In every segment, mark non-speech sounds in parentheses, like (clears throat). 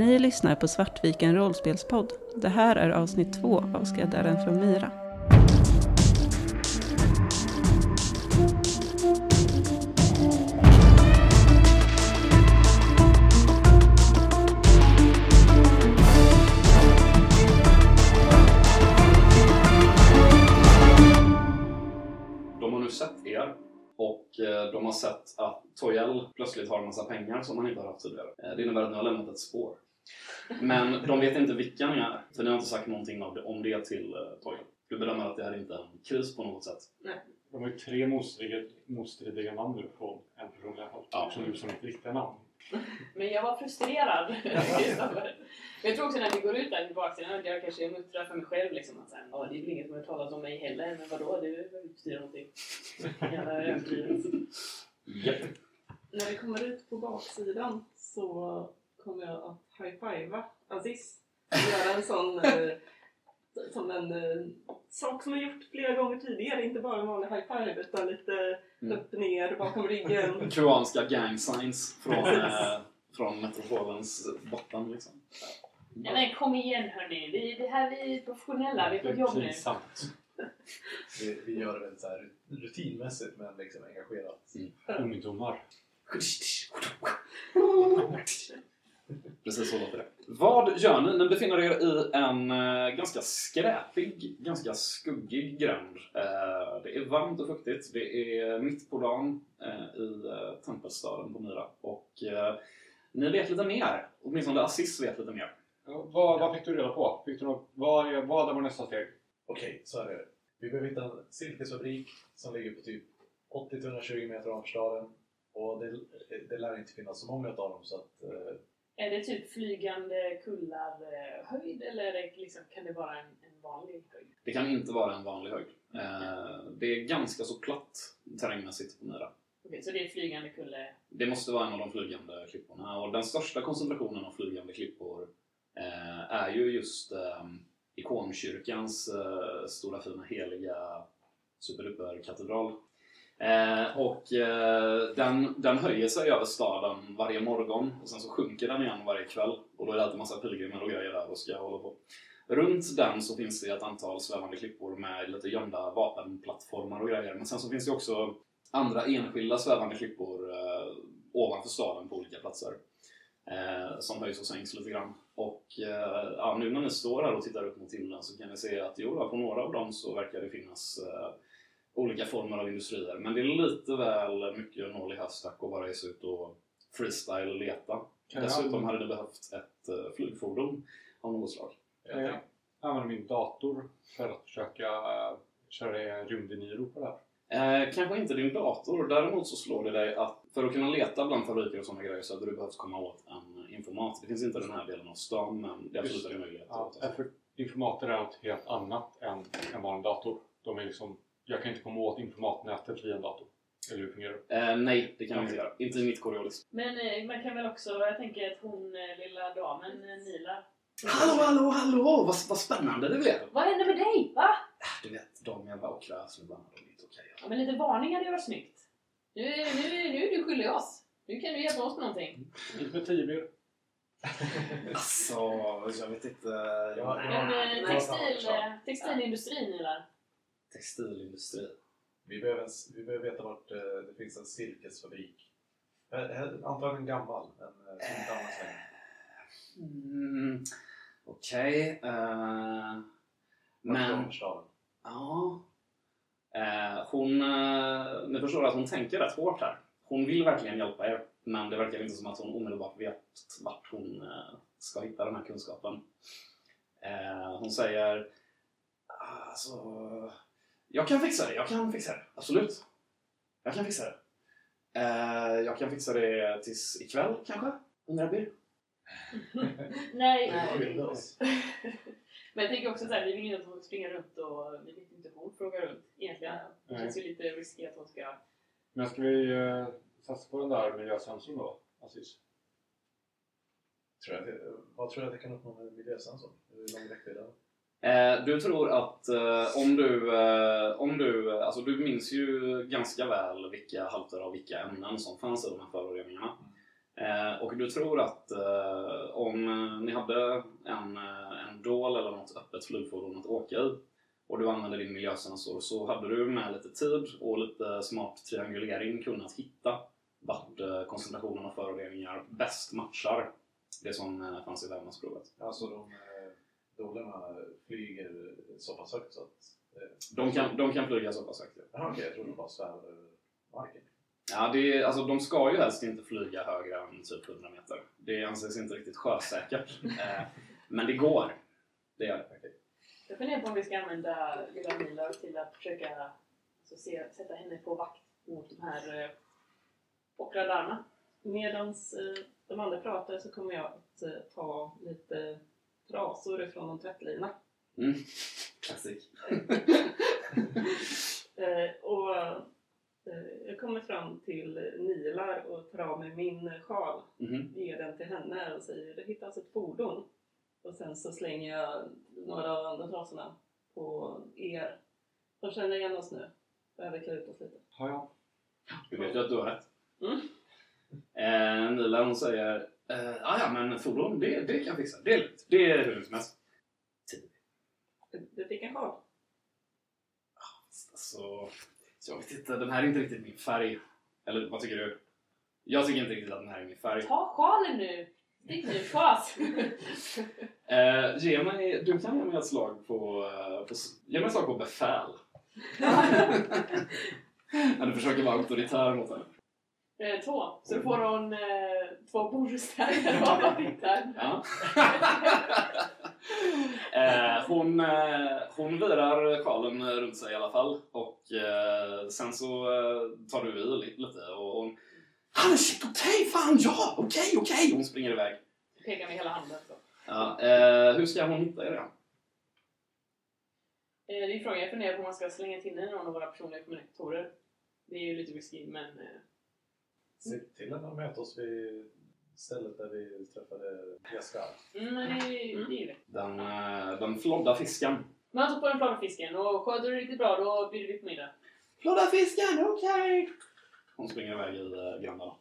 Ni lyssnar på Svartviken rollspelspodd. Det här är avsnitt två av Skräddaren från Myra. De har nu sett er och eh, de har sett att Toyel plötsligt har en massa pengar som han inte har haft tidigare. Eh, det innebär att ni har lämnat ett spår. Men de vet inte vilka ni är, för ni har inte sagt någonting av det- om det till eh, Toyel. Du bedömer att det här inte är en kris på något sätt. De har ju tre motstridiga, motstridiga namn nu från en person i alla fall. Ja. Som du som mitt riktiga namn. Men jag var frustrerad. Jag tror också när vi går ut där på baksidan att jag kanske muttrar för mig själv liksom att såhär, "Ja, det är väl ingen som har talat om mig heller, men vadå, det betyda någonting. Jävla överdrivet. Japp. När vi kommer ut på baksidan så kommer jag att high-fivea Aziz. Göra en sån eh, (laughs) som en eh, sak som jag gjort flera gånger tidigare. Inte bara en vanlig high-five utan lite Mm. upp, ner, bakom ryggen. (laughs) Kubanska gang signs från, eh, från metropolens botten liksom. Nej men kom igen hörni, vi, det här vi är professionella, vi är på jobb nu. Vi, vi gör det väldigt så här rutinmässigt men liksom engagerat. Ungdomar. (laughs) Precis så låter det. Vad gör ni? Ni befinner er i en eh, ganska skräpig, ganska skuggig gränd. Eh, det är varmt och fuktigt. Det är mitt på dagen eh, i eh, tempelstaden på Myra. Och eh, ni vet lite mer. Åtminstone Assis vet lite mer. Ja, vad, vad fick du reda på? Fick du något, vad, är, vad är vår nästa steg? Okej, så är det. Vi behöver hitta en silkesfabrik som ligger på typ 80-120 meter ovanför staden. Och det, det lär inte finnas så många av dem så att eh, Är det typ flygande kullar eh, höjd eller är det liksom, kan det vara en, en vanlig höjd? Det kan inte vara en vanlig höjd. Eh, det är ganska så platt terrängmässigt på Myra. Okej, så det är flygande kulle. Det måste vara en av de flygande klipporna. Och den största koncentrationen av flygande klippor eh, är ju just ikonkyrkans stora fina heliga superduper-katedral. Eh, och eh, den, den höjer sig över staden varje morgon och sen så sjunker den igen varje kväll. Och då är det alltid massa pilgrimer och grejer där och ska hålla på. Runt den så finns det ett antal svävande klippor med lite gömda vapenplattformar och grejer. Men sen så finns det också andra enskilda svävande klippor eh, ovanför staden på olika platser. Eh, som höjs och sänks lite grann. Och eh, ja, nu när ni står här och tittar upp mot himlen så kan ni se att jo, på några av dem så verkar det finnas eh, olika former av industrier. Men det är lite väl mycket nål i höstack och bara ge sig ut och freestyle leta. Kan Dessutom hade det behövt ett eh, flygfordon av något slag. jag tänker- använda min dator för att försöka uh, köra rymdiniro på det här? Eh, kanske inte din dator. Däremot så slår det dig att för att kunna leta bland fabriker och sådana grejer så hade du behövt komma åt en informat. Det finns inte den här delen av stan men det är absolut en möjlighet. Ja, för informater är något helt annat än en vanlig dator. De är liksom, jag kan inte komma åt informatnätet via en dator. Eller hur fungerar det? Eh, nej, det kan jag inte göra. Inte i mitt Coriolis. Men eh, man kan väl också, jag tänker att hon eh, lilla damen, eh, Nila. Hallå, hallå, hallå! Vad, vad spännande det blev! Vad hände med dig? Va? Du vet, de jävla ockra snubbarna, de är inte okej. Ja, men lite varning hade ju varit snyggt. Nu, nu, nu är du skyldig oss. Nu kan du hjälpa oss med någonting. Inte med Tibir. Alltså, jag vet inte. Ja, Men eh, textil, eh, textilindustrin, Nila. Textilindustri. Vi behöver, en- vi behöver veta vart eh, det finns en silkesfabrik. Eh, eh, Antagligen gammal, men inte används längre. Mm, Okej. eh, men... Ovanför staden. Ja. Eh, hon, eh, ni förstår att hon tänker rätt hårt här. Hon vill verkligen hjälpa er, men det verkar inte som att hon omedelbart vet vart hon ska hitta den här kunskapen. Hon säger alltså, jag kan fixa det, jag kan fixa det, absolut. Jag kan fixa det. Eh, jag kan fixa det tills ikväll kanske, om det blir. (laughs) Nej. (laughs) Men jag tänker också så här, vi vill inte att hon ska springa runt och vi vet inte hur hon frågar runt egentligen. Det känns ju lite risky att hon ska... Men ska vi uh, satsa på den där miljösensorn då, Aziz? Tror jag, det- vad tror jag att det kan uppnå med miljösensor? Hur lång räckvidd är den? Eh, du tror att eh, om du, eh, om du, eh, alltså du minns ju ganska väl vilka halter av vilka ämnen som fanns i de här föroreningarna. Eh, och du tror att eh, om ni hade en, en dål eller något öppet flygfordon att åka i och du använde din miljösensor så hade du med lite tid och lite smart triangulering kunnat hitta vart koncentrationen av föroreningar bäst matchar det som fanns i vävnadsprovet. Alltså de eh, dolerna flyger så pass högt så att... Eh, De kan, de kan flyga så pass högt. ja. Jaha, okej, jag trodde de bara svävar över marken. Ja, det är, alltså, de ska ju helst inte flyga högre än typ 100 meter. Det anses inte riktigt sjösäkert. (laughs) Eh, men det går. Det gör det. Okej. Jag funderar på om vi ska använda lilla Mila till att försöka alltså, se, sätta henne på vakt mot de här eh, ockradarna. Medan eh, de andra pratar så kommer jag att eh, ta lite trasor ifrån en tvättlina. Mm. Klassik. (laughs) Eh, och eh, jag kommer fram till Nilar och tar av mig min sjal, Mhm. ger den till henne och säger det hittas ett fordon. Och sen så slänger jag några av andra trasorna på er. De känner igen oss nu. Behöver klä ut oss lite. Har jag? Du vet ju att du har rätt. Mm. Eh, Nila hon säger ah, ja men fordon det, det kan jag fixa. Det är lugnt. Det är hur lugnt som helst. Du- fick en sjal. Alltså, jag vet inte. Den här är inte riktigt min färg. Eller vad tycker du? Jag tycker inte riktigt att den här är min färg. Ta sjalen nu! Stick nu, fas! (laughs) Eh, ge mig, du kan ge mig ett slag på, eh, på ge mig ett slag på befäl. (laughs) (laughs) Du försöker vara auktoritär mot henne. Eh, två. Så då får hon eh, två fick där. (laughs) Ja. (laughs) eh, hon, eh, hon virar sjalen runt sig i alla fall och eh, sen så eh, tar du i li- lite och hon Han shit okej, fan ja, okej, okej! Hon springer iväg. Pekar med hela handen. Så. Ja, hur ska hon hitta er det är frågan. Jag funderar på om man ska slänga till den i någon av våra personliga kommunikatorer. Det är ju lite risky, men... Se till att möta oss vid stället där vi träffade Jaskar. mm, men det, är- ju det. Den, eh, den flodda fisken. Man tar på den flagga fisken och sköter du riktigt bra då bjuder vi på middag. Flodda fisken, okej! Hon springer iväg i eh, grannarna.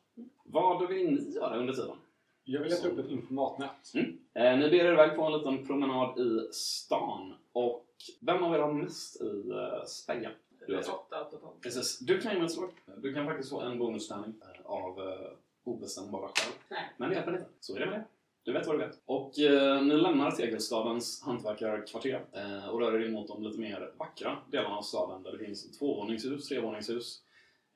Vad vill ni göra under tiden? Jag vill leta upp ett informatnät. Eh, ni ber er iväg på en liten promenad i stan. Och vem av er har mest i eh, Speja? Du vet. Åtta totalt. Precis. Du kan mig ett slag. Du kan faktiskt få en bonustärning eh, av eh, obestämbara skäl. Nej. Men det hjälper inte. Så är det med det. Du vet vad du vet. Och eh, ni lämnar Tegelstadens hantverkarkvarter eh, och rör er in mot de lite mer vackra delarna av staden där det finns tvåvåningshus, trevåningshus,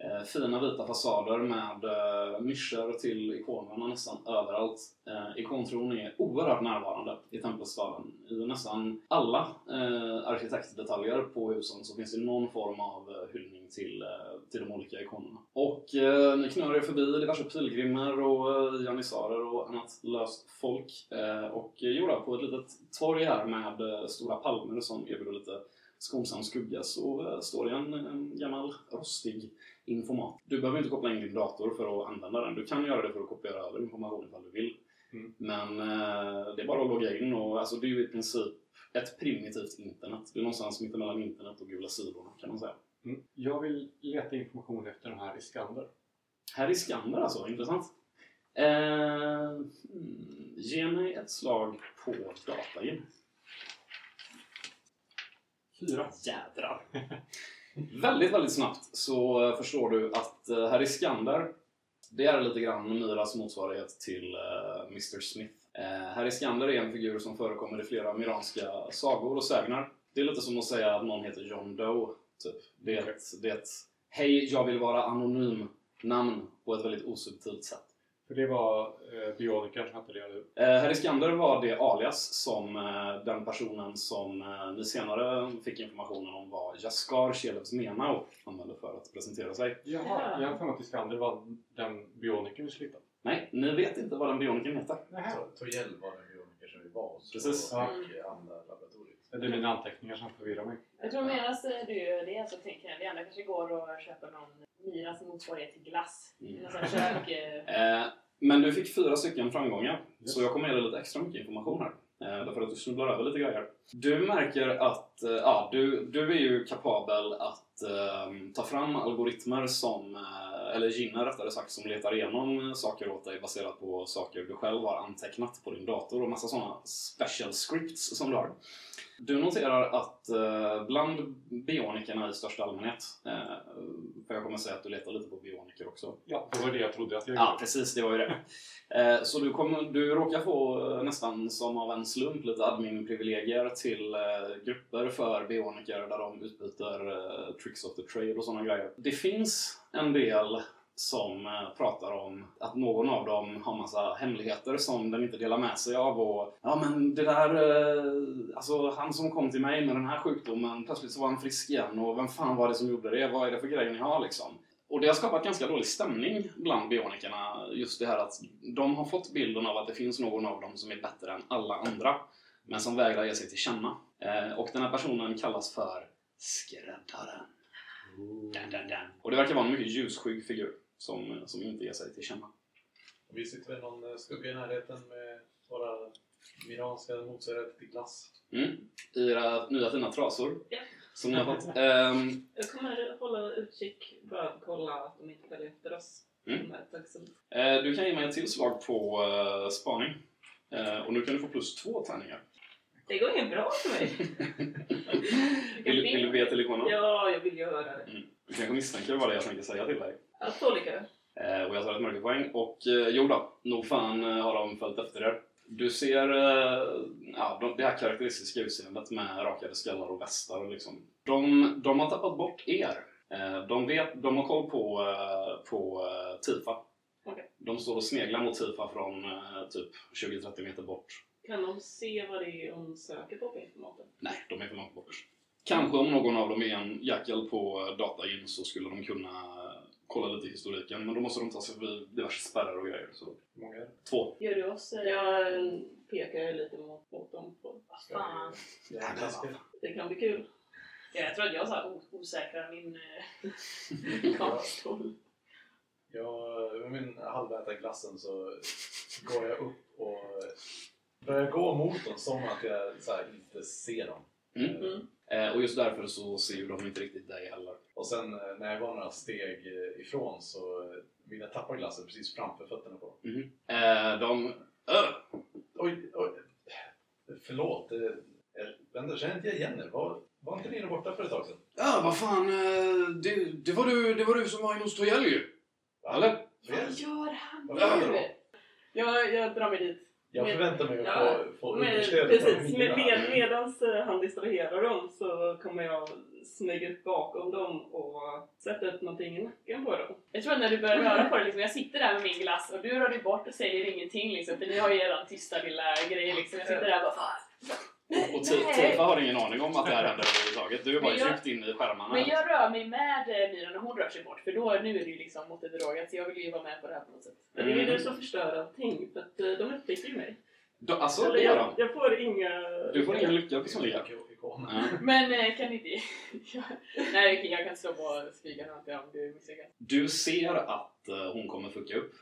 eh, fina vita fasader med eh, nischer till ikonerna nästan överallt. Eh, ikontron är oerhört närvarande i tempelstaden. I nästan alla eh, arkitektdetaljer på husen så finns det någon form av eh, hyllning till, eh, till de olika ikonerna. Och eh, ni knör er förbi diverse pilgrimer och eh, janissarer och annat löst folk. Eh, och eh, jo på ett litet torg här med eh, stora palmer som erbjuder lite skonsam skugga så eh, står det en, en gammal rostig informat. Du behöver inte koppla in din dator för att använda den. Du kan göra det för att kopiera över information ifall du vill. Mm. Men eh, det är bara att logga in och alltså, det är ju i princip ett primitivt internet. Det är någonstans mittemellan internet och gula sidorna kan man säga. Mm. Jag vill leta information efter den här Iskander. Här är Skander alltså, intressant. Eh, hmm, ge mig ett slag på data Fyra. Jädrar! väldigt, väldigt snabbt så förstår du att eh, här i Skander, det är lite grann Myras motsvarighet till eh, Mr Smith. Eh, här i Skander är en figur som förekommer i flera miranska sagor och sägner. Det är lite som att säga att någon heter John Doe, typ. Det är ett, det är ett Hej, jag vill vara anonym namn på ett väldigt osubtilt sätt. För det var eh, bionikern som hette det, eller hur? Eh, i Skander var det alias som eh, den personen som eh, ni senare fick informationen om var Jaskar Shelevs Menau använde för att presentera sig. Jaha, Ja. jag har för mig att Iskander var den bionikern vi skulle hitta. Nej, ni vet inte vad den bionikern heter. To- Tojell var den bioniker som vi var hos. Precis. Och andra. Det är mina anteckningar som förvirrar mig. Jag tror medan du gör det så tänker jag det andra kanske går och köper någon Miras motsvarighet till glass. Mm. Kök. eh, (laughs) Eh, men du fick fyra stycken framgångar, Yes. så jag kommer ge dig lite extra mycket information här. Eh, därför att du snubblar över lite grejer. Du märker att eh, ja, du, du är ju kapabel att eh, ta fram algoritmer som eh, eller ginner rättare sagt, som letar igenom saker åt dig baserat på saker du själv har antecknat på din dator och massa sådana special scripts som du har. Du noterar att eh, bland bionikerna i största allmänhet, eh, för jag kommer säga att du letar lite på bioniker också, Ja, det var det jag trodde att jag Ja, gjorde. precis. Det var ju det. (laughs) Eh, Så du, kommer, du råkar få nästan som av en slump lite admin-privilegier till grupper för bioniker där de utbyter tricks of the trade och sådana grejer. Det finns en del som eh, pratar om att någon av dem har massa hemligheter som den inte delar med sig av och ja men det där, eh, alltså han som kom till mig med den här sjukdomen, plötsligt så var han frisk igen och vem fan var det som gjorde det? Vad är det för grejer ni har liksom? Och det har skapat ganska dålig stämning bland bionikerna. Just det här att de har fått bilden av att det finns någon av dem som är bättre än alla andra. Men som vägrar ge sig till känna. Eh, och den här personen kallas för Skräddaren. Dun, dun, dun. Och det verkar vara en mycket ljusskygg figur som, som inte ger sig till känna. Vi sitter väl någon eh, skugga i närheten med våra miranska motsvarigheter till glass. Mm. I era nya fina trasor. Ja. Som ni har fått. Ehm, Jag kommer hålla utkik, bara kolla att de inte följer efter oss. Mm. Eh, du kan ge mig ett tillslag på eh, spaning. Eh, och nu kan du få plus två tärningar. Det går inget bra för mig. (laughs) Vill, vill du be till ikonen? Ja, jag vill göra det. Du kanske misstänker vad det är jag tänker säga till dig. Att två lyckade. Eh, och jag tar ett mörkerpoäng. Och eh, jo då, nog fan eh, har de följt efter er. Du ser eh, ja, de, det här karaktäristiska utseendet med rakade skallar och västar. Liksom. De, de har tappat bort er. Eh, de, vet, de har koll på, eh, på eh, Tifa. Okej. De står och sneglar mot Tifa från eh, typ 20-30 meter bort. Kan de se vad det är hon söker på på informaten? Nej, de är för långt bort. Kanske om någon av dem är en jackel på datagin så skulle de kunna kolla lite i historiken. Men då måste de ta sig förbi diverse spärrar och grejer. Så. Hur många är det? Två. Gör du oss... eh, Jag pekar lite mot, mot dem. På. Fan. Det kan bli kul. Ja, jag tror att jag så osäkrar min eh, (laughs) konststol. Jag, med min halväta glassen så går jag upp och börjar gå mot dem som att jag så här, inte ser dem. Mm. Mm. Eh, och just därför så ser ju de inte riktigt dig heller. Och sen eh, när jag går några steg eh, ifrån så vill jag tappa glassen precis framför fötterna på dem. Eh, de... Öh! Oj, oj. Förlåt. eh, Jag, vänta, känner inte jag igen er? Var, var inte ni där borta för ett tag sedan? Ja, vad fan. eh, Det, det, var du, det var du som var inne hos Tojell ju. Eller? Vad gör han nu? Jag, jag drar mig dit. Jag förväntar mig att Ja, få, understöd precis, från med, Mira. med, medans eh, han distraherar dem så kommer jag smyga upp bakom dem och sätta upp någonting i nacken på dem. Jag tror att när du börjar röra på dig, liksom, jag sitter där med min glass och du rör dig bort och säger ingenting liksom, för ni har ju eran tysta lilla grej liksom. Jag sitter där och bara fan. Och, och Ti- Tifa har ingen aning om att det här händer överhuvudtaget. Du är bara jag- djupt inne i skärmarna. Men jag rör mig med eh, Myra när hon rör sig bort, för då, nu är det ju liksom mot ett rågat, så jag vill ju vara med på det här på något sätt. Men det är ju Mm. du som förstör allting för att eh, de upptäcker ju mig. Då, alltså, Eller det gör de. jag får inga... Du får ingen lycka personligen. Ja. Men eh, kan inte... (laughs) Nej, okej, jag kan slå på spiken om du misslyckas. Du ser att hon kommer fucka upp.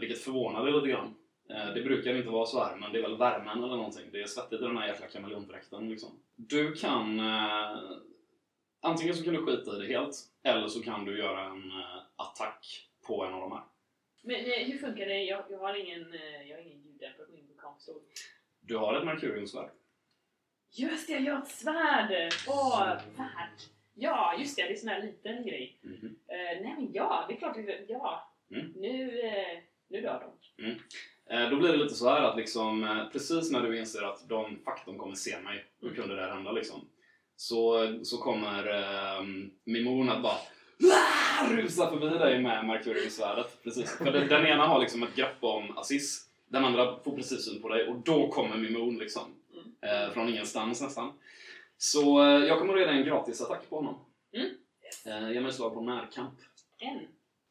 Vilket förvånar dig lite grann. Eh, det brukar inte vara så här, men det är väl värmen eller någonting. Det är svettigt i den här jäkla kameleontdräkten liksom. Du kan... Eh, antingen så kan du skita i det helt, eller så kan du göra en eh, attack på en av de här. Men eh, hur funkar det? Jag, jag har ingen, eh, jag har ingen ljuddämpare på min vulkanpistol. Du har ett merkuriumsvärd. Just det, jag har ett svärd! Åh, värt! Ja, just det, det är en sån här liten grej. Mhm. Eh, nej men ja, det är klart, det- ja. Mm. Nu, nu dör de. Eh, Då blir det lite så här att liksom, eh, precis när du inser att de faktum kommer se mig, hur Mm. kunde det här hända liksom? Så, så kommer eh, Mimon att bara rusa förbi dig med. Precis. För den, den ena har liksom ett grepp om Aziz, den andra får precis syn på dig och då kommer Mimon liksom. Mm. Eh, från ingenstans nästan. Så eh, jag kommer att dig en gratisattack på honom. Mm. Eh, ge mig ett slag på närkamp. En.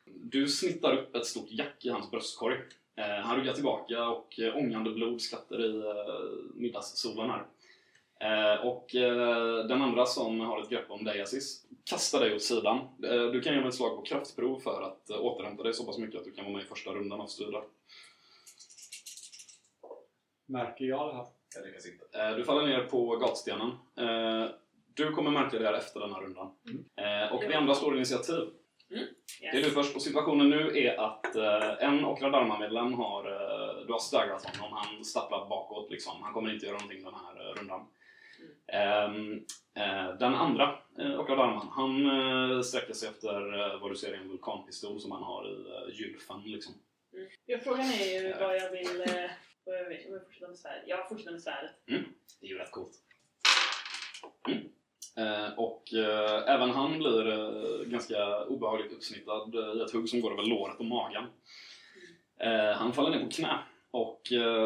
Du snittar upp ett stort jack i hans bröstkorg. Eh, han ryggar tillbaka och eh, ångande blod skvätter i eh, middagssolen här. Eh, och eh, den andra som har ett grepp om dig Aziz kastar dig åt sidan. Eh, du kan ge mig ett slag på kraftprov för att eh, återhämta dig så pass mycket att du kan vara med i första rundan av studier. Märker jag det här? Jag lyckas inte. Eh, du faller ner på gatstenen. Eh, du kommer märka det här efter den här rundan. Eh, och vi andra slår initiativ. Ja. Det är du först. Och situationen nu är att eh, en Okra Dharma-medlem har, eh, du har staggat honom. Han stapplar bakåt liksom. Han kommer inte göra någonting den här eh, rundan. Eh, den andra eh, Dharman, han eh, sträcker sig efter eh, vad du ser är en vulkanpistol som han har i eh, gylfen liksom. Ja, frågan är ju vad jag vill... Vad jag vill. Om jag med svärdet. Jag fortsätter med svärdet. Det är ju rätt coolt. Mm. Eh, och eh, även han blir eh, ganska obehagligt uppsnittad i ett hugg som går över låret och magen. Han faller ner på knä och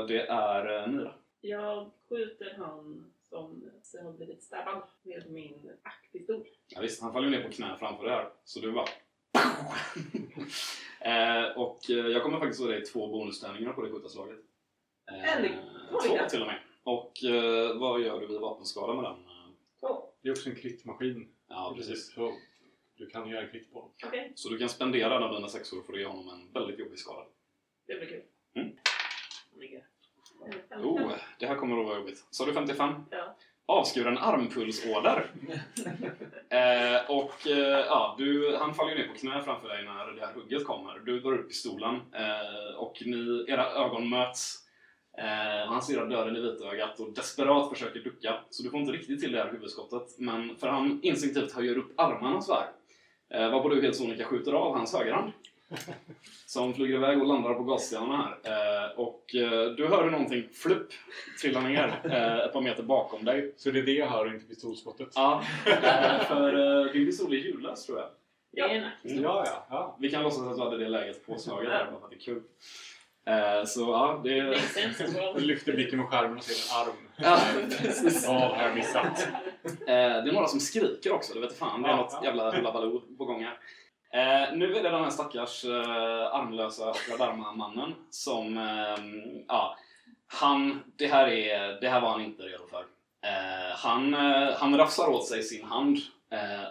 det är eh, Mira. Jag skjuter han som har blivit stabbad med min ackpistol. Ja, visst, han faller ju ner på knä framför det här. Så du bara... (laughs) och jag kommer faktiskt att ge dig två bonustärningar på det skjutarslaget. Eh, två, till och med. Och vad gör du vid vapenskada med den? Det är också en krittmaskin. Ja, precis. Så du kan göra kritt på dem. Okej, Så du kan spendera en av dina sexor för att ge honom en väldigt jobbig skada. det blir kul. Mm. Oh, det här kommer att vara jobbigt. Sa du 55? Ja. Avskuren armpulsåder. (laughs) eh, och eh, ja, du, han faller ner på knä framför dig när det här hugget kommer. Du drar upp pistolen eh, och ni, era ögon möts. Eh, han stirrar döden i vitögat och desperat försöker ducka. Så du får inte riktigt till det här huvudskottet. Men för han instinktivt höjer upp armarna så här. Eh, varpå du helt sonika skjuter av hans högerhand. (laughs) Som flyger iväg och landar på gasstenarna här. Eh, och eh, du hör hur någonting flupp trillar ner eh, ett par meter bakom dig. Så det är det jag hör och inte pistolskottet? Ja, eh, för eh, din pistol är ljudlös tror jag. En Mm. ja. ja, ja. Vi kan låtsas att du hade det läget påslaget här bara för att det är kul. Eh, så ja, det (laughs) lyfter blicken mot skärmen och ser en arm. Ja, precis. Vad har jag missat? Eh, det är några som skriker också, det vet fan. Det är något jävla hullabaloo på gång här. Eh, nu är det den här stackars eh, armlösa Okradharma-mannen som, eh, ja, han, det här, är, det här var han inte redo för. Eh, han, han rafsar åt sig sin hand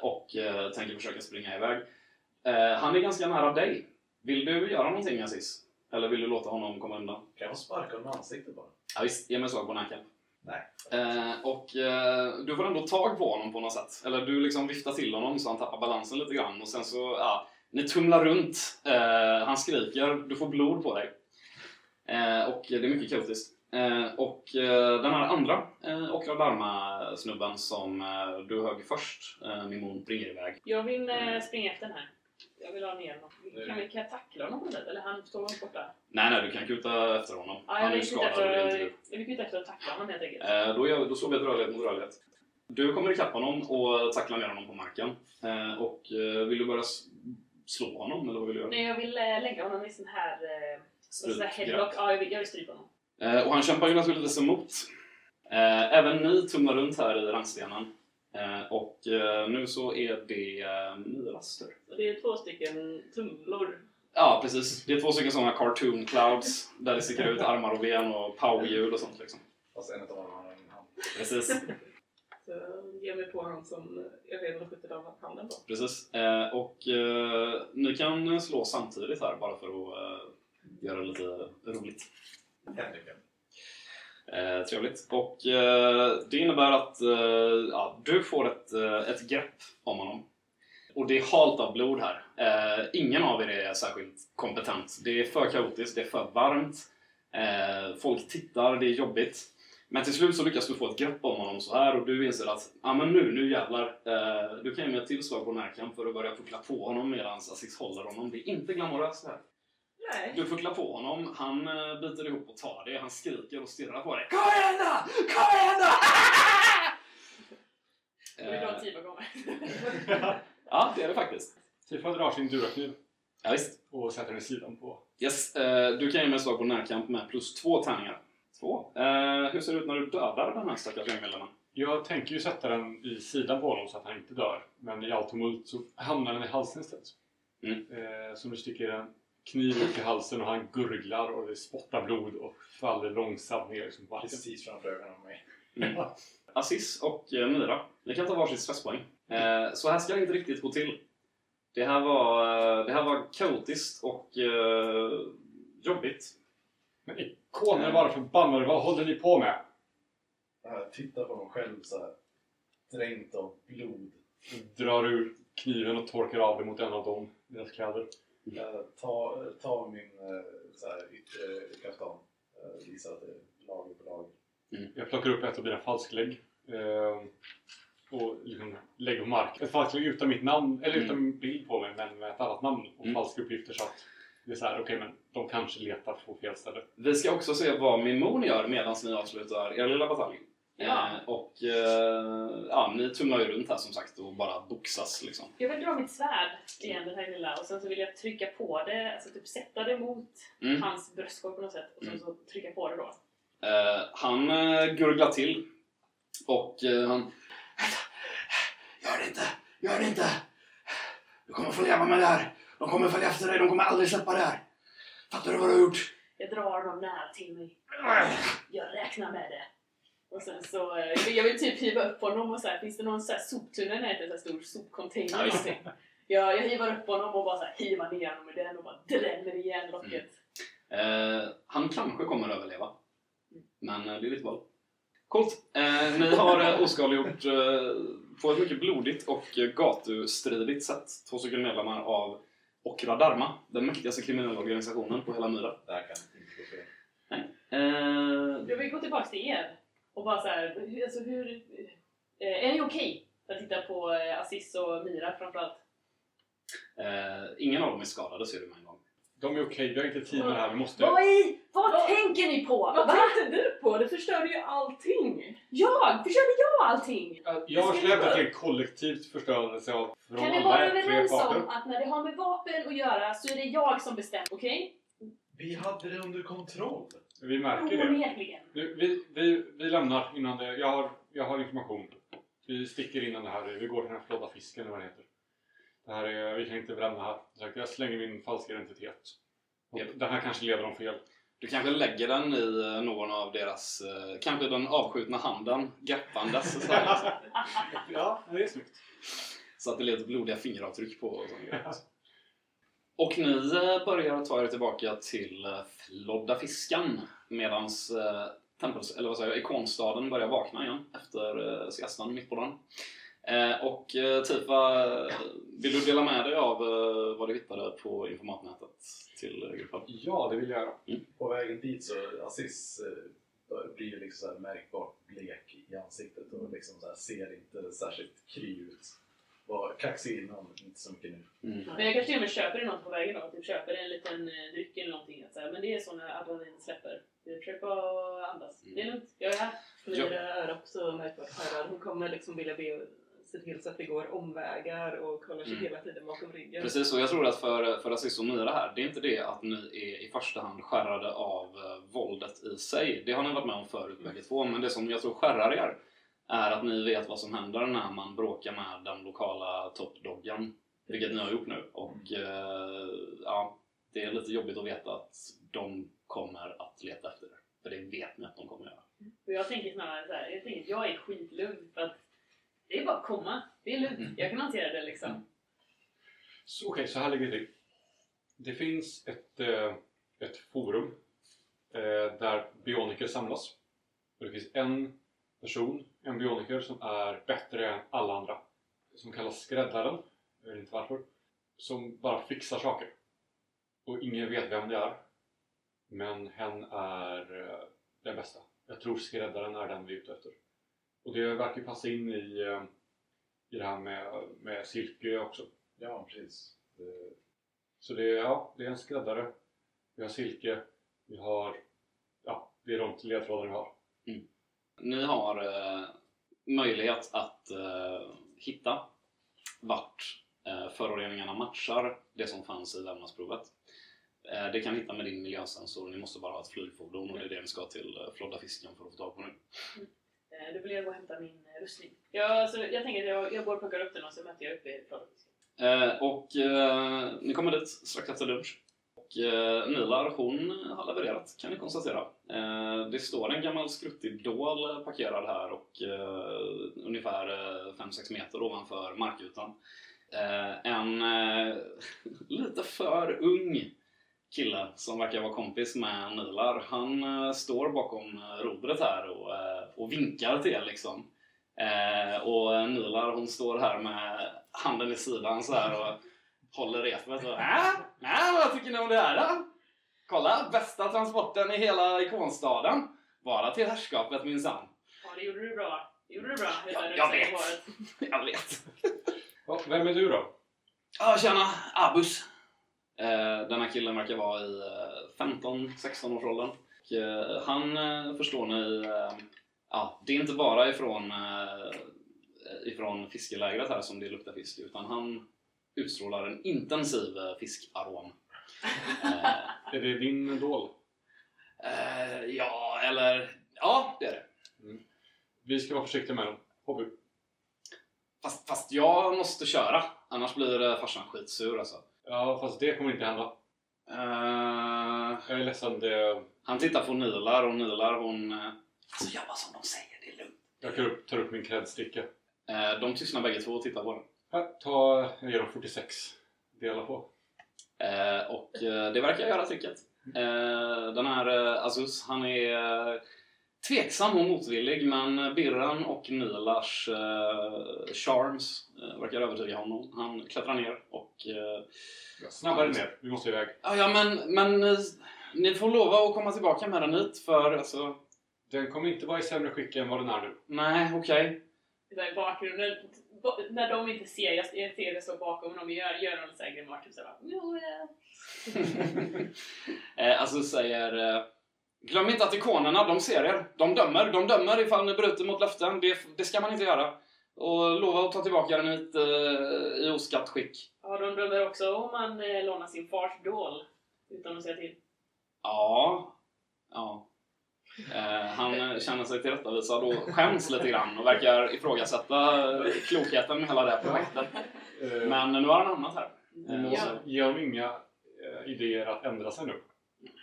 och tänker försöka springa iväg. Han är ganska nära dig. Vill du göra någonting Aziz? Eller vill du låta honom komma undan? Kan jag sparka honom i ansiktet bara? Ja, visst, ge mig ett slag på nacken. Nej. Eh, och eh, du får ändå tag på honom på något sätt. Eller du liksom viftar till honom så han tappar balansen lite grann och sen så, ja, ni tumlar runt. Eh, han skriker, du får blod på dig. Eh, och det är mycket kaotiskt. Eh, och eh, den här andra eh, Okra Dharma-snubben som eh, du högg först, eh, Mimon, springer iväg. Jag vill eh, springa efter den här. Jag vill ha ner honom. Kan, vi, kan jag tackla honom på sätt? Eller han står långt borta? Nej, nej, du kan kuta efter honom. Ja, han är ju skadad och det efter, jag vill skjuta efter att tackla honom helt enkelt. Eh, då, gör, då slår vi ett rörlighet mot rörlighet. Du kommer ikapp honom och tacklar ner honom på marken. Eh, och eh, vill du börja slå honom eller vad vill du göra? Nej, jag vill eh, lägga honom i sån här... Eh, sån här Strypgrepp. headlock. Ja, jag vill, jag vill strypa honom. Eh, och han kämpar ju naturligtvis emot. Eh, även ni tumlar runt här i randstenen. Eh, och eh, nu så är det eh, tur. Så det är två stycken tumlor. Ja, precis. Det är två stycken sådana cartoon clouds där det sticker ut armar och ben och powerljud och sånt liksom. Fast en av dem har ingen hand. Precis. Så ger mig på han som jag redan har skjutit av handen på. Precis. Eh, och eh, ni kan slå samtidigt här bara för att eh, göra det lite roligt. Henriken. Eh, trevligt. Och eh, det innebär att eh, ja, du får ett, eh, ett grepp om honom. Och det är halt av blod här. Eh, ingen av er är särskilt kompetent. Det är för kaotiskt, det är för varmt. Eh, folk tittar, det är jobbigt. Men till slut så lyckas du få ett grepp om honom så här och du inser att ah, men nu, nu jävlar. Eh, du kan ge mig ett tillslag på närkamp för att börja puckla på honom medan Aziz håller honom. Det är inte glamoröst det här. Nej. Du pucklar på honom, han eh, biter ihop och tar det, han skriker och stirrar på dig. Kom igen då! Kom igen då! (laughs) Tid (laughs) ja, det är det faktiskt. Tifa drar sin durakniv Ja, visst. och sätter den i sidan på. Yes, eh, du kan ge mig slag på närkamp med plus två tärningar. Två. Eh, hur ser det ut när du dödar den här stackars gängmedlemmen? Jag tänker ju sätta den i sidan på honom så att han inte dör. Men i all tumult så hamnar den i halsen istället. Mm. Eh, så nu sticker en kniv upp i halsen och han gurglar och det spottar blod och faller långsamt ner liksom på marken. Precis framför ögonen på mig. Mm. (laughs) Aziz och eh, Mira, ni kan ta varsitt stresspoäng. Eh, så här ska det inte riktigt gå till. Det här var, eh, det här var kaotiskt och eh, jobbigt. Men ikoner bara förbannade, vad håller ni på med? Jag tittar på mig själv så här. Dränkt av blod. Drar ur kniven och torkar av det mot en av dem, deras kläder. Jag tar, tar min eh, så här, yttre kaftan. Eh, visar att det är lager på lager. Jag plockar upp ett av mina falsklägg eh, och liksom lägger på marken. Ett falsklägg utan mitt namn, eller utan min bild på mig, men med ett annat namn och Mm. falska uppgifter så att det är så här, okej men de kanske letar på fel ställe. Vi ska också se vad Mimon gör medan ni avslutar er lilla batalj. Ja. Eh, och eh, ja, ni tumlar ju runt här som sagt och bara boxas liksom. Jag vill dra mitt svärd igen, den här lilla, och sen så vill jag trycka på det, alltså typ sätta det mot Mm. hans bröstkorg på något sätt och sen så trycka på det då. Eh, han eh, gurglar till och eh, han... Gör det inte! Gör det inte! Du kommer få leva med det här! De kommer följa efter dig, de kommer aldrig släppa det här! Fattar du vad du har gjort? Jag drar dem nära till mig. Jag räknar med det. Och sen så, eh, jag vill, typ hiva upp honom och så här, finns det någon så här soptunna i närheten, en stor sopcontainer Ja, eller någonting? Jag, jag hivar upp honom och bara så här, hivar ner honom i den och bara drämmer igen locket. Eh, han kanske kommer att överleva. Men eh, det är lite val. Coolt! Eh, ni har eh, oskadliggjort eh, på ett mycket blodigt och gatustridigt sätt två stycken medlemmar av Okra Dharma, den mäktigaste kriminella organisationen på hela Myra. Det här kan inte gå fel. Eh, Jag vill gå tillbaks till er och bara så här, hur, alltså hur... Eh, är ni okej att titta på eh, Aziz och Mira framförallt? eh, ingen av dem är skadade ser du med en gång. De är okej, vi har inte tid med det här, vi måste... Vad i... Vad Vad- tänker ni på? Vad Va? tänkte du på? Det förstörde ju allting! Jag? Försökte jag allting? Jag hävda vi att det är kollektivt förstörelse av från Kan vi vara överens om att när det har med vapen att göra så är det jag som bestämmer, okej? Vi hade det under kontroll. Vi märker det. Nu, vi, vi, vi lämnar innan det. Jag har, jag har information. Vi sticker innan det här. Vi går till den här flådda fisken eller vad det heter. Det här är, vi kan inte bränna här. Jag slänger min falska identitet. Och. Den här kanske leder dem fel. Du kanske lägger den i eh, någon av deras, eh, kanske den avskjutna handen, greppandes så, (laughs) Ja, det är snyggt. så att det leder blodiga fingeravtryck på och sånt. Och ni eh, börjar ta er tillbaka till Flodda fiskan medans tempels, eller vad säger jag, ikonstaden börjar vakna igen efter eh, siestan mitt på dagen. Eh, och Tifa, eh, vill du dela med dig av vad du hittade på informatnätet till gruppen? Ja, det vill jag göra. På vägen dit så Aziz blir liksom så här märkbart blek i ansiktet och liksom ser inte särskilt kry ut. Var kaxig innan, inte så mycket nu. Mm. Men jag kanske till och med köper något på vägen då. Typ köper en liten eh, dryck eller någonting. Att, så här, men det är så när adrenalin släpper. Jag försöker bara andas. Det är lugnt. Jag är här. Mira är också märkbart skärrad. Hon kommer liksom vilja be se till så att vi går omvägar och kollar sig Mm. hela tiden bakom ryggen. Precis, och jag tror att för, för Aziz och Mira här, det är inte det att ni är i första hand skärrade av eh, våldet i sig. Det har ni varit med om förut bägge två, men det som jag tror skärrar er är att ni vet vad som händer när man bråkar med den lokala toppdoggen. Vilket ni har gjort nu. Och eh, ja, det är lite jobbigt att veta att de kommer att leta efter er. För det vet ni att de kommer göra. Och jag tänker snarare så här, jag tänker jag är skitlugn för att det är bara att komma. Det är lugnt. Mm. Jag kan hantera det liksom. Så, Okej, så här ligger det. Det finns ett, eh, ett forum eh, där bioniker samlas. Och det finns en person, en bioniker, som är bättre än alla andra. Som kallas Skräddaren. Jag vet inte varför. Som bara fixar saker. Och ingen vet vem det är. Men hen är eh, den bästa. Jag tror Skräddaren är den vi är ute efter. Och det verkar passa in i, eh, i det här med, med silke också. Ja, precis. Det, Så det är, ja, det är en skräddare. Vi har silke. Vi har... Ja, det är de ledtrådarna vi har. Ni har eh, möjlighet att eh, hitta vart eh, föroreningarna matchar det som fanns i vävnadsprovet. Eh, det kan ni hitta med din miljösensor. Ni måste bara ha ett flygfordon och det är det ni ska till eh, Flodda fisken för att få tag på nu. Eh, Då vill jag gå och hämta min eh, rustning. Jag, alltså, jag tänker att jag, jag går och plockar upp den och så möter jag upp i Fladderfisken. Eh, och eh, ni kommer dit strax efter lunch. Och eh, Nilar, hon har levererat kan ni konstatera. Eh, det står en gammal skruttig dål parkerad här och eh, ungefär eh, 5-6 meter ovanför markytan. Eh, en eh, (laughs) lite för ung kille som verkar vara kompis med Nilar. Han eh, står bakom eh, rodret här och, eh, och vinkar till er liksom. Eh, och Nilar hon står här med handen i sidan så här och (laughs) håller repet. Och, äh, äh, vad tycker ni om det här då? Kolla, bästa transporten i hela ikonstaden. Bara till herrskapet minsann. Ja, det gjorde du bra. Det gjorde du bra. Ja, (laughs) jag vet. Jag vet. Ja, vem är du då? Ja, tjena! Abus. Eh, den här killen verkar vara i eh, 15-16 års åldern. Eh, han eh, förstår ni, eh, ja, det är inte bara ifrån, eh, ifrån fiskelägret här som det luktar fisk, utan han utstrålar en intensiv eh, fiskarom. Eh, Är det din idol? eh, ja, eller ja, det är det. Vi ska vara försiktiga med dem. Hobby. Fast, fast jag måste köra, annars blir eh, farsan skitsur alltså. Ja, fast det kommer inte hända. Eh, Jag är ledsen. Det... han tittar på Nilar och Nilar hon... Alltså jobba som de säger, det är lugnt. Jag tar upp, tar upp min krädsticka. Eh, de tystnar bägge två och tittar på den. Här, ta... Jag ger dem 46. Dela på. Eh, och eh, det verkar göra tricket. Eh, den här Azus, han är tveksam och motvillig men Birran och Nilars charms verkar övertyga honom. Han klättrar ner och... Eh, Snabbare ner. Vi måste iväg. "Ja, ja men, men eh, ni får lova att komma tillbaka med den hit för alltså... Den kommer inte vara i sämre skick än vad den är nu. Nej, okej. Där i bakgrunden, ba- när de inte ser, jag ser det stå bakom dem och gör, gör någon sån här grimas. Typ såhär eh, alltså säger... Eh, Glöm inte att ikonerna, de ser er. De dömer. De dömer ifall ni bryter mot löften. Det, det ska man inte göra. Och lova att ta tillbaka den hit eh, i oskatt skick. Ja, de dömer också om man eh, lånar sin fars dål utan att säga till. Ja. Ja. Eh, han känner sig tillrättavisad och skäms lite grann och verkar ifrågasätta klokheten med hela det här projektet. Eh, Men nu har han hamnat här. vi Eh, ge dem inga idéer att ändra sig nu.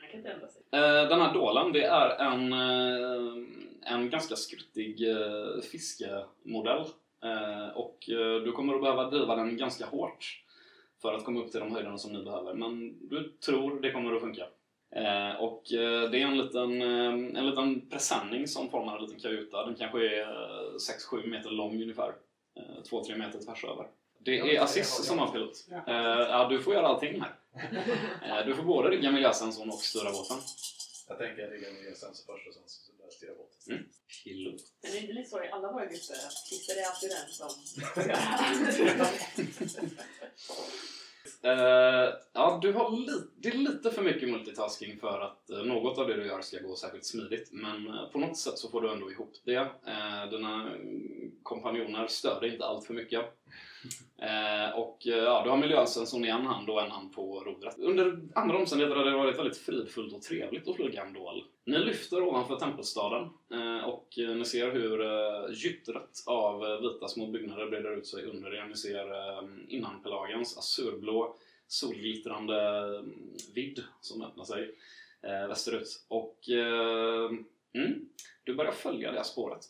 Han kan inte ändra sig. Den här dålen, det är en, en ganska skruttig fiskemodell. Och du kommer att behöva driva den ganska hårt för att komma upp till de höjderna som ni behöver. Men du tror det kommer att funka. Eh, Och eh, det är en liten, eh, en liten presenning som formar en liten kajuta. Den kanske är eh, 6-7 meter lång ungefär. 2-3 meter tvärs över. Det är Aziz som har pilot. Ja. Du får göra allting här. (laughs) Du får både rigga miljösensorn och styra båten. Jag tänker rigga ner sensor först och sen så börjar jag styra båten. Mm. Pilot. Men det är inte lite så i alla våra grupper att Christer är alltid den som ska (laughs) (laughs) ja, du har li- det är lite för mycket multitasking för att eh, något av det du gör ska gå särskilt smidigt. Men eh, på något sätt så får du ändå ihop det. Eh, dina mm, kompanjoner stör dig inte allt för mycket. (laughs) Eh, och eh, ja, du har miljösensorn i en hand och en hand på rodret. Under andra omständigheter har det varit väldigt fridfullt och trevligt att flyga en dål. Ni lyfter ovanför tempelstaden eh, och ni ser hur eh, gyttret av vita små byggnader breder ut sig under er. Ni ser eh, innanpelagens azurblå solglittrande mm, vidd som öppnar sig eh, västerut. Och eh, mm, du börjar följa det här spåret.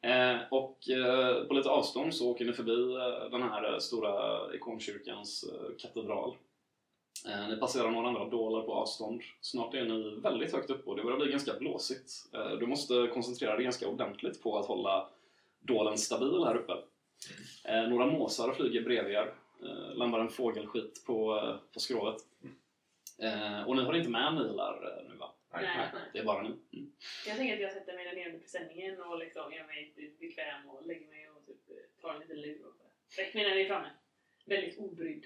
Eh, och eh, på lite avstånd så åker ni förbi eh, den här eh, stora ikonkyrkans eh, katedral. Eh, ni passerar några andra dålar på avstånd. Snart är ni väldigt högt uppe och det börjar bli ganska blåsigt. Eh, du måste koncentrera dig ganska ordentligt på att hålla dålen stabil här uppe. Eh, några måsar flyger bredvid er. Eh, landar en fågelskit på, eh, på skrovet. Eh, och ni har inte med nilar eh, nu va? Nej, nej. Det är bara ni. Mm. Jag tänker att jag sätter mig där nere under presenningen och liksom gör mig bekväm och lägger mig och typ eh, tar en liten lur räcker mig när vi är framme. Väldigt obrydd.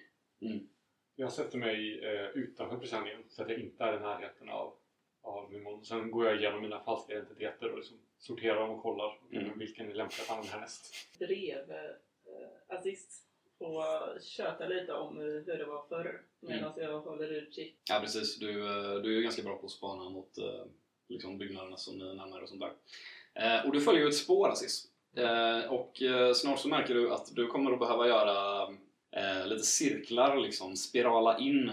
Jag sätter mig eh, utanför presenningen så att jag inte är i närheten av, av min mun. Sen går jag igenom mina falska identiteter och liksom sorterar dem och kollar Mm. vilken är lämplig att använda härnäst. Drev eh, Aziz och tjötar lite om hur det var förr medan jag håller utkik. Ja precis, du, eh, du är ju ganska bra på att spana mot eh, liksom byggnaderna som ni närmar er och sånt där. Eh, och du följer ju ett spår Aziz. Eh, och eh, snart så märker du att du kommer att behöva göra lite cirklar, liksom spirala in,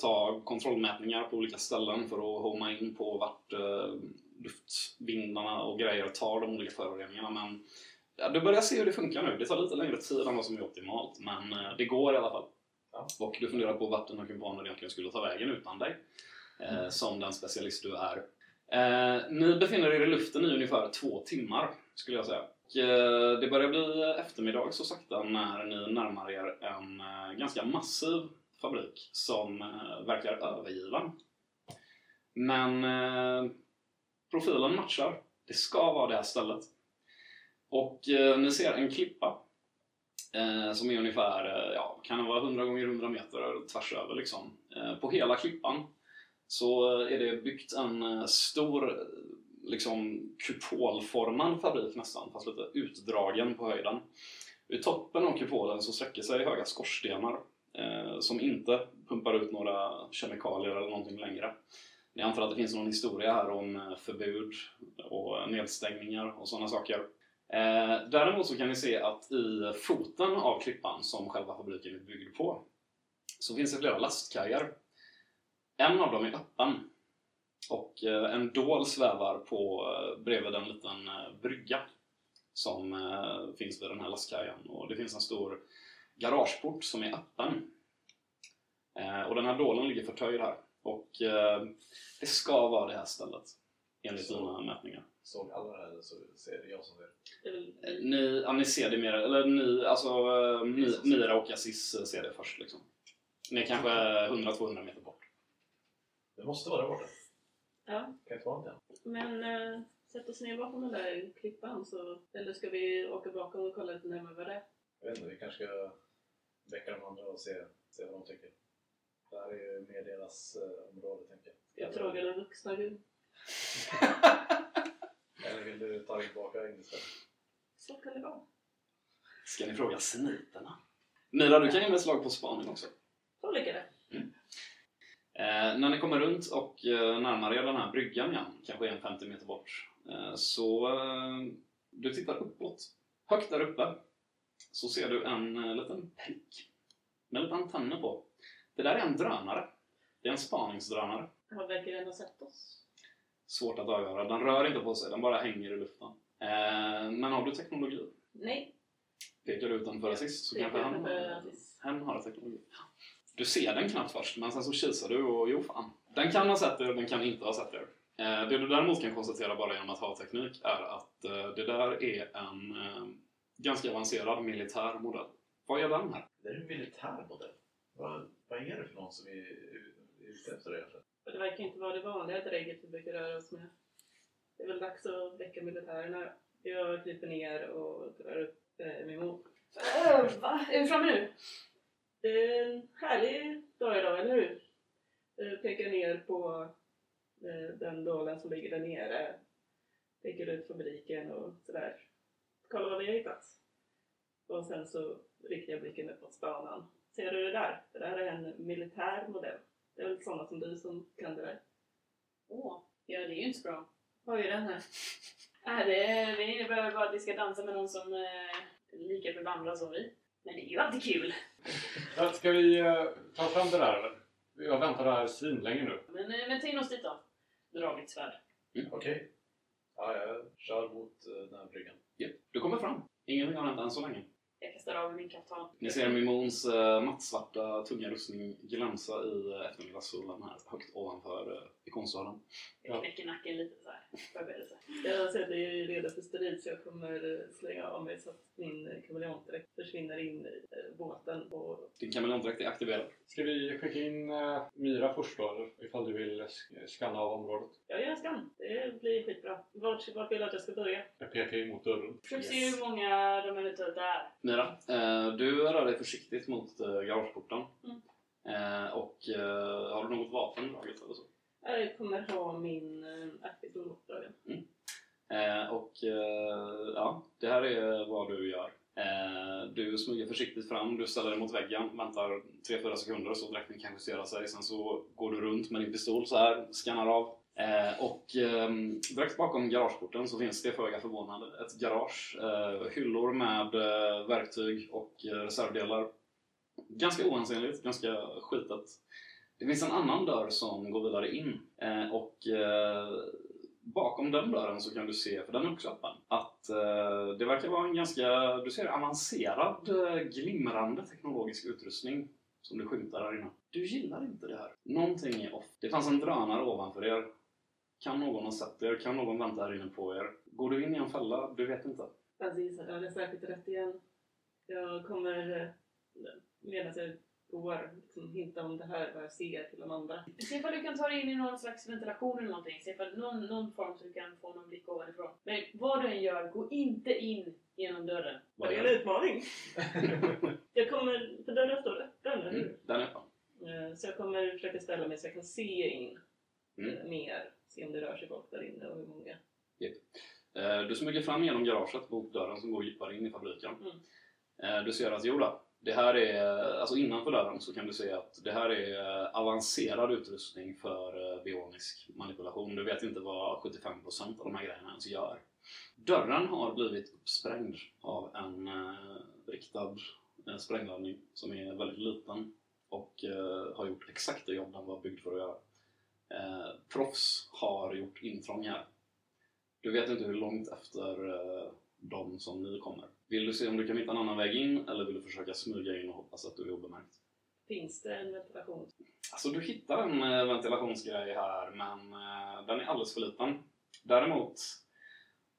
ta kontrollmätningar på olika ställen för att homa in på vart luftvindarna och grejer tar de olika föroreningarna. Men ja, du börjar se hur det funkar nu. Det tar lite längre tid än vad som är optimalt, men eh, det går i alla fall. Ja. Och du funderar på vart dina kumpaner egentligen skulle ta vägen utan dig. Eh, som den specialist du är. Eh, ni befinner er i luften i ungefär två timmar, skulle jag säga. Och eh, det börjar bli eftermiddag så sakta när ni närmar er en eh, ganska massiv fabrik som eh, verkar övergiven. Men eh, profilen matchar. Det ska vara det här stället. Och eh, ni ser en klippa eh, som är ungefär, eh, ja, kan det vara 100 gånger 100 meter tvärs över liksom. Eh, på hela klippan så eh, är det byggt en eh, stor eh, liksom kupolformad fabrik nästan, fast lite utdragen på höjden. Vid toppen av kupolen så sträcker sig höga skorstenar eh, som inte pumpar ut några kemikalier eller någonting längre. Jag antar att det finns någon historia här om eh, förbud och nedstängningar och sådana saker. Eh, däremot så kan ni se att i foten av klippan som själva fabriken är byggd på så finns det flera lastkajar. En av dem är öppen och eh, en dål svävar på eh, bredvid en liten eh, brygga som eh, finns vid den här lastkajen. Och det finns en stor garageport som är öppen. Eh, och den här dålen ligger förtöjd här. Och eh, det ska vara det här stället enligt Så. dina mätningar. Såg alla det här eller så ser det jag som ser det? Eh, Ni, ja, ni ser det mer, eller ni, alltså eh, Mi- Mira och Aziz eh, ser det först liksom. Ni är kanske 100-200 meter bort. Det måste vara där borta. Ja, Kan inte vara den. men äh, sätt oss ner bakom den där klippan så... Eller ska vi åka bakom och kolla lite närmare vad det är? Jag vet inte, vi kanske ska väcka de andra och se, se vad de tycker. Det här är ju mer deras eh, område, tänker jag. Jag frågar den vuxna gud. (laughs) Eller vill du ta tillbaka istället? Så kan det vara. Ska ni fråga seniterna? Mira, du kan ge mig ett slag på spaning också. Så lyckas det. Eh, när ni kommer runt och eh, närmar er den här bryggan igen, kanske en 50 meter bort, eh, så eh, du tittar uppåt. Högt där uppe så ser du en eh, liten prick med lite antenner på. Det där är en drönare. Det är en spaningsdrönare. Har verkar ha sett oss? Svårt att avgöra. Den rör inte på sig, den bara hänger i luften. Eh, men har du teknologi? Nej. Pekar du ut den för Aziz så kanske Aziz. han har teknologi. Du ser den knappt först, men sen så kisar du och jo fan. Den kan ha sett er, den kan inte ha sett er. Eh, det du däremot kan konstatera bara genom att ha teknik är att eh, det där är en eh, ganska avancerad militär modell. Vad gör den här? Det är en militär modell. Vad, vad är det för någon som är är ute efter det egentligen? Och det verkar inte vara det vanliga drägget vi brukar röra oss med. Det är väl dags att väcka militärerna. Jag kryper ner och drar upp eh, min mor. Äh, va? Är vi framme nu? Det är en härlig dag idag, eller hur? Jag pekar ner på eh, den dålen som ligger där nere. Pekar ut fabriken och sådär. Kolla vad vi har hittat. Och sen så riktar jag blicken upp mot spanan. Ser du det där? Det där är en militär modell. Det är väl sådana som du som kan det där. Åh, ja det är ju inte så bra. Vad är den här? Äh, det, det innebär bara att vi ska dansa med någon som eh, är lika bevandrad som vi. Men det är ju alltid kul. Ska vi eh, ta fram det där eller? Jag väntar där svinlänge nu. Men, eh, men ta in oss dit då. Dra mitt svärd. Okej. Ja, jag kör mot eh, den här bryggan. Ja, du kommer fram. Ingenting har hänt än så länge. Jag kastar av min kaftan. Ni ser Mimons eh, mattsvarta tunga rustning glänsa i eh, eftermiddagssolen här högt ovanför eh, eh, ikonstaden. Jag knäcker nacken lite så här. Förberedelse. Jag sätter ju redo för strid så jag kommer eh, slänga av mig så att min eh, kameleontdräkt försvinner in i eh, båten. Och Din kameleontdräkt är aktiverad. Ska vi skicka in eh, Mira först då eller? Ifall du vill sk- skanna av området. jag gör en skan. Det blir skitbra. Vart, vart vill du att jag ska börja? Jag pekar mot dörren. Försök se hur många de eventuellt är. Mira, eh, du rör dig försiktigt mot eh, garageporten. Mm. Eh, och eh, har du något vapen draget eller så? Jag kommer ha min eh, app aktivation uppdragen. Mm. Eh, och eh, ja, det här är vad du gör. Eh, du smyger försiktigt fram, du ställer dig mot väggen, väntar 3-4 sekunder så dräkten kan justera sig. Sen så går du runt med din pistol så här, skannar av. Eh, och eh, direkt bakom garageporten så finns det föga förvånande ett garage. Eh, hyllor med eh, verktyg och eh, reservdelar. Ganska oansenligt, ganska skitet. Det finns en annan dörr som går vidare in eh, och eh, bakom den dörren så kan du se, för den är också öppen, att eh, det verkar vara en ganska, du ser avancerad, eh, glimrande teknologisk utrustning som du skymtar här inne. Du gillar inte det här. Någonting är off. Det fanns en drönare ovanför er. Kan någon ha sett er? Kan någon vänta här inne på er? Går du in i en fälla? Du vet inte. Aziz hade säkert rätt igen. Jag kommer eh, medan jag går liksom, hinta om det här, vad jag ser till de andra. Se ifall du kan ta dig in i någon slags ventilation eller någonting. Se ifall någon, någon form så du kan få någon blick ovanifrån. Men vad du än gör, gå inte in genom dörren. Var det en utmaning? (laughs) jag kommer, för dörren står öppen, eller hur? Mm, den är öppen. Eh, Så jag kommer försöka ställa mig så jag kan se in Mm. eh, mer. Se om det rör sig folk där inne och hur många. Eh, Du smyger fram genom garaget mot dörren som går djupare in i fabriken. Mm. Du ser att Jola, det här är, alltså innanför dörren så kan du se att det här är avancerad utrustning för eh, bionisk manipulation. Du vet inte vad 75% av de här grejerna ens gör. Dörren har blivit uppsprängd av en eh, riktad eh, sprängladdning som är väldigt liten och eh, har gjort exakt det jobb den var byggd för att göra. Eh, proffs har gjort intrång här. Du vet inte hur långt efter eh, de som ni kommer. Vill du se om du kan hitta en annan väg in eller vill du försöka smyga in och hoppas att du är obemärkt? Finns det en ventilation? Alltså du hittar en eh, ventilationsgrej här men eh, den är alldeles för liten. Däremot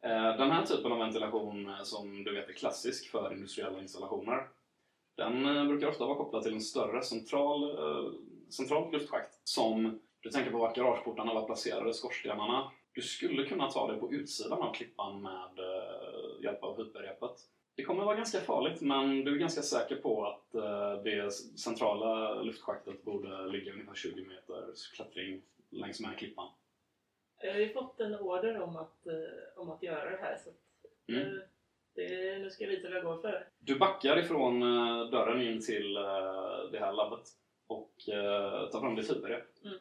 eh, den här typen av ventilation som du vet är klassisk för industriella installationer den brukar ofta vara kopplad till en större central, centralt luftschakt som du tänker på vart garageportarna var placerade, skorstenarna. Du skulle kunna ta det på utsidan av klippan med hjälp av hyperrepet. Det kommer vara ganska farligt men du är ganska säker på att eh, det centrala luftschaktet borde ligga ungefär 20 meters klättring längs med klippan. Jag har ju fått en order om att, eh, om att göra det här så att, Mm. eh, det, nu ska jag visa vad jag går för. Du backar ifrån dörren in till det här labbet och tar fram ditt hyperrep. Mm.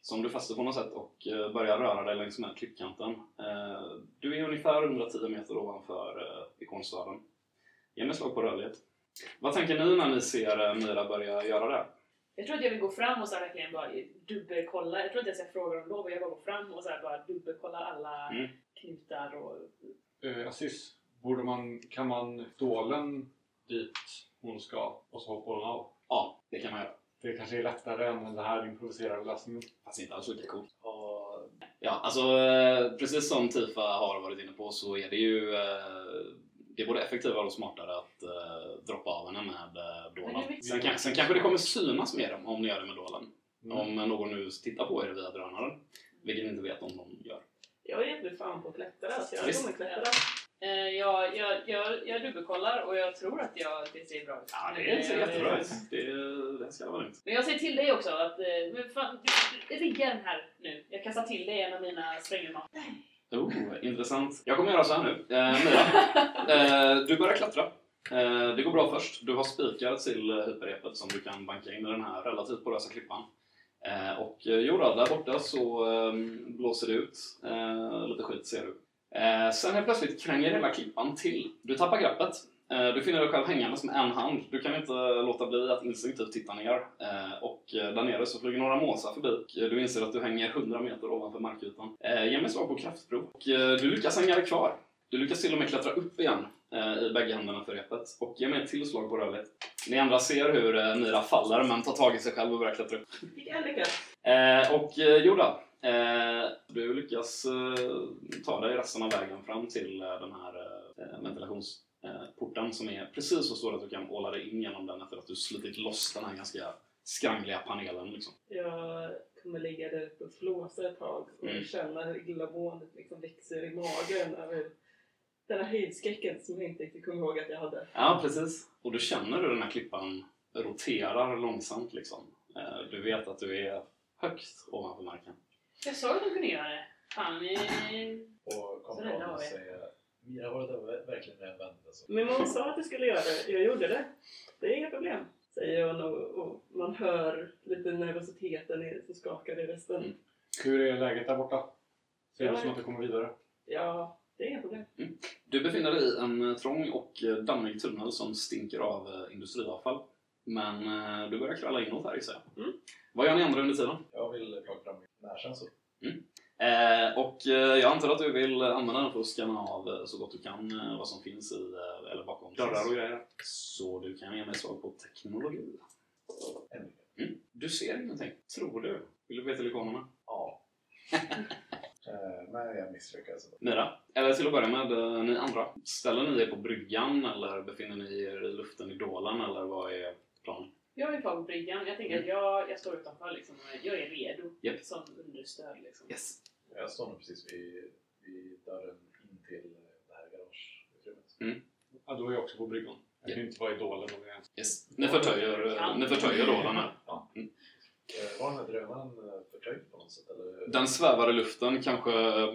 Som du fäster på något sätt och börjar röra dig längs med klippkanten. Du är ungefär 110 meter ovanför ikonstaden. Ge mig slag på rörlighet. Vad tänker ni när ni ser eh, Mira börja göra det? Jag tror att jag vill gå fram och så här verkligen bara dubbelkolla. Jag tror inte ens jag frågar om lov. Jag bara går fram och så här bara dubbelkollar alla Mm. knutar och... Eh, Aziz, borde man, kan man stålen dit hon ska och så hoppar hon av? Ja, det kan man göra. Det kanske är lättare än den här improviserade lösningen. Fast inte alls lika coolt. Ja, alltså eh, precis som Tifa har varit inne på så är det ju eh, det är både effektivare och smartare att eh, droppa av henne med eh, Men dolan. Sen, kan, sen kanske det kommer synas mer om, om ni gör det med dolan. Mm. Om någon nu tittar på er via drönaren. Vilket ni inte vet om de gör. Jag är inte fan på att klättra så jag Visst. kommer klättra. Eh, jag, jag, jag, jag dubbelkollar och jag tror att jag, det ser bra ut. Ja, det ser eh, jättebra ut. Det, det ska vara lugnt. Men jag säger till dig också att, eh, men fan, rigga den här nu. Jag kastar till dig en av mina sprängämnen. Oh, intressant. Jag kommer göra så här nu. Eh, Mira, eh, du börjar klättra. Eh, det går bra först. Du har spikar till hyperrepet som du kan banka in i den här relativt porösa klippan. Eh, och eh, jodå, där borta så eh, blåser det ut. Eh, lite skit ser du. Eh, sen helt plötsligt kränger hela klippan till. Du tappar greppet. Eh, du finner dig själv hängandes med en hand. Du kan inte låta bli att instinktivt titta ner. Eh, och eh, där nere så flyger några måsar förbi. Eh, Du inser att du hänger 100 meter ovanför markytan. Eh, ge mig slag på kraftprov. Och eh, du lyckas hänga dig kvar. Du lyckas till och med klättra upp igen eh, i bägge händerna för repet. Och ge mig ett till slag på rörlighet. Ni andra ser hur eh, Mira faller men tar tag i sig själv och börjar klättra upp. Jag lyckas? Eh, och eh, jo då, eh, du lyckas eh, ta dig resten av vägen fram till eh, den här eh, ventilationsporten som är precis så stor att du kan åla dig in genom den efter att du slitit loss den här ganska skrangliga panelen. Liksom. Jag kommer ligga där uppe och flåsa ett tag och Mm. känna hur illamåendet liksom växer i magen över den här höjdskräcken som jag inte riktigt kommer ihåg att jag hade. Ja, precis. Och du känner hur den här klippan roterar långsamt. Liksom. Eh, du vet att du är högt ovanför marken. Jag sa att de kunde göra det. Fan, ni... Och kommer av er. det där verkligen nödvändigt? Alltså. Min mamma sa att du skulle göra det. Jag gjorde det. Det är inga problem. Säger hon och, och man hör lite nervositeten som skakar i rösten. Mm. Hur är läget där borta? Ser det Ja. som att du kommer vidare? Ja, det är inga problem. Du befinner dig i en eh, trång och eh, dammig tunnel som stinker av eh, industriavfall. Men du börjar kralla inåt här gissar jag. Mm. Vad gör ni andra under tiden? Jag vill plocka fram min närkänsla. Eh, och eh, jag antar att du vill använda den för att scanna av eh, så gott du kan vad som finns i, eller bakom dörrar och grejer. Så du kan ge mig svar på teknologi. En. Du ser ingenting, tror du. Vill du veta ikonerna? Ja. (laughs) Men jag misslyckas. Mira, eller till att börja med ni andra. Ställer ni er på bryggan eller befinner ni er i luften i dålen eller vad är planen? Jag är kvar på bryggan. Jag tänker att jag, jag står utanför liksom. Jag är redo Japp. som understöd liksom. Yes. Jag står nog precis vid, vid dörren in till det här garageutrymmet. Ja, då är jag också på bryggan. Jag kan ju inte vara i dolen om jag yes. Ni förtöjer, eh, ni förtöjer dålen här. Eh, Var den här drönaren eh, förtöjd på något sätt? Eller? Den svävar i luften, kanske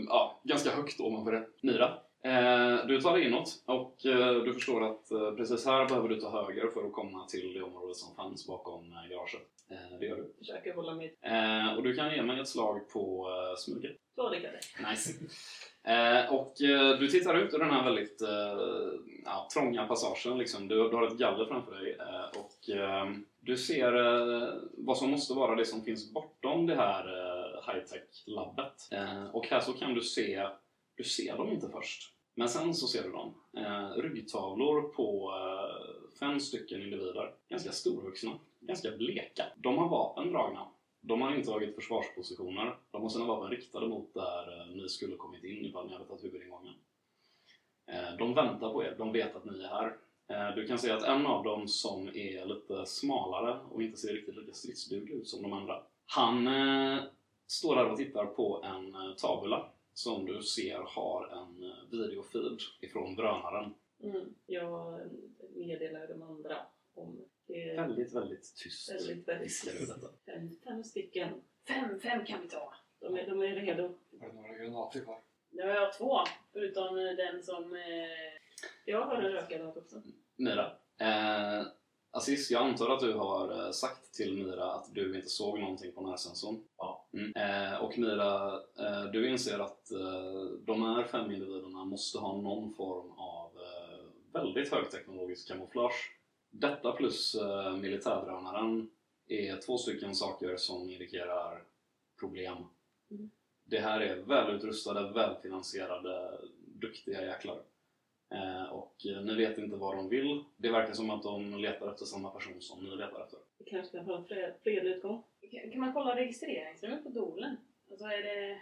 ja, ganska högt ovanför. Mira, eh, du tar dig inåt och eh, du förstår att eh, precis här behöver du ta höger för att komma till det område som fanns bakom eh, garaget. Eh, det gör du. Försöker hålla mig Eh, och du kan ge mig ett slag på eh, smyget. två lyckade. Nice. Och du tittar ut ur den här väldigt ja, trånga passagen. Liksom. Du, du har ett galler framför dig och du ser vad som måste vara det som finns bortom det här high-tech-labbet. Och här så kan du se, du ser dem inte först. Men sen så ser du dem. Eh, ryggtavlor på eh, fem stycken individer. Ganska storvuxna, ganska bleka. De har vapen dragna. De har intagit försvarspositioner. De har sina vapen riktade mot där eh, ni skulle kommit in ifall ni hade tagit huvudingången. Eh, de väntar på er. De vet att ni är här. Eh, du kan se att en av dem som är lite smalare och inte ser riktigt lika stridsduglig ut som de andra. Han står där och tittar på en tabula som du ser har en videofeed ifrån drönaren. Mm. Jag meddelar de andra om det. Väldigt, väldigt tyst Väldigt, väldigt du detta. Fem, fem stycken. Fem, fem kan vi ta. De är, de är redo. Var det några granater kvar? Nu har jag två, förutom eh, den som... Eh, Jag har en rökgranat också. Mira. Eh, Aziz, jag antar att du har eh, sagt till Mira att du inte såg någonting på närsensorn. Ja. Mm. Eh, och Mira, eh, du inser att eh, de här fem individerna måste ha någon form av eh, väldigt högteknologisk kamouflage. Detta plus eh, militärdrönaren är två stycken saker som indikerar problem. Mm. Det här är välutrustade, välfinansierade, duktiga jäklar. Eh, och eh, ni vet inte vad de vill. Det verkar som att de letar efter samma person som ni letar efter. Vi kanske kan få en fred, fredlig utgång. kan, kan man kolla registreringsnumret på dolen? Alltså är det...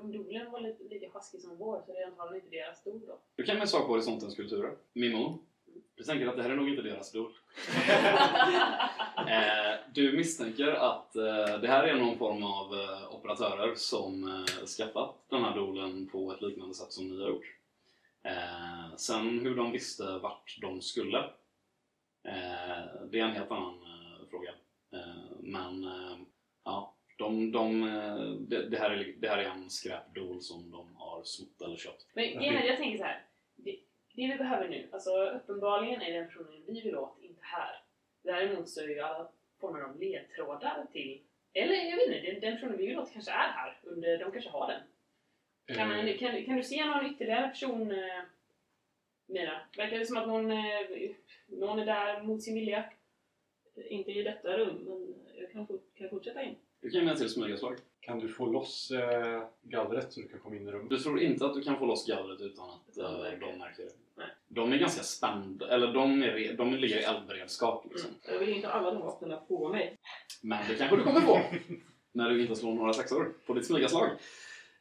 Om dolen var lite, lika sjaskig som vår så är det antagligen inte deras dol då. Du kan med sak på horisontens kulturer. Mimon. Du tänker att det här är nog inte deras dol. (laughs) Eh, du misstänker att eh, det här är någon form av eh, operatörer som skaffat den här dolen på ett liknande sätt som ni har gjort. Sen hur de visste vart de skulle, det är en helt annan fråga. Men ja, de, de, det, här är, det här är en skräpdol som de har snott eller köpt. Men är, jag tänker så här. Det, vi behöver nu, alltså uppenbarligen är den personen vi vill åt inte här. Däremot så är ju alla former av ledtrådar till, eller jag vet inte, den, den personen vi vill åt kanske är här. Under, de kanske har den. Kan, man, Eh, kan, kan du se någon ytterligare person, eh, Mira? Verkar det som att någon, eh, någon är där mot sin vilja? Inte i detta rum, men jag kan, kan fortsätta in. Du kan mig ett till smygaslag. Kan du få loss eh, gallret så du kan komma in i rummet? Du tror inte att du kan få loss gallret utan att eh, de märker det? Nej. De är ganska spända, eller de, är, de ligger i eldberedskap liksom. Mm. Jag vill inte ha alla de vapnen på mig. Men det kanske du kommer få när du inte slår några sexor på ditt smygaslag.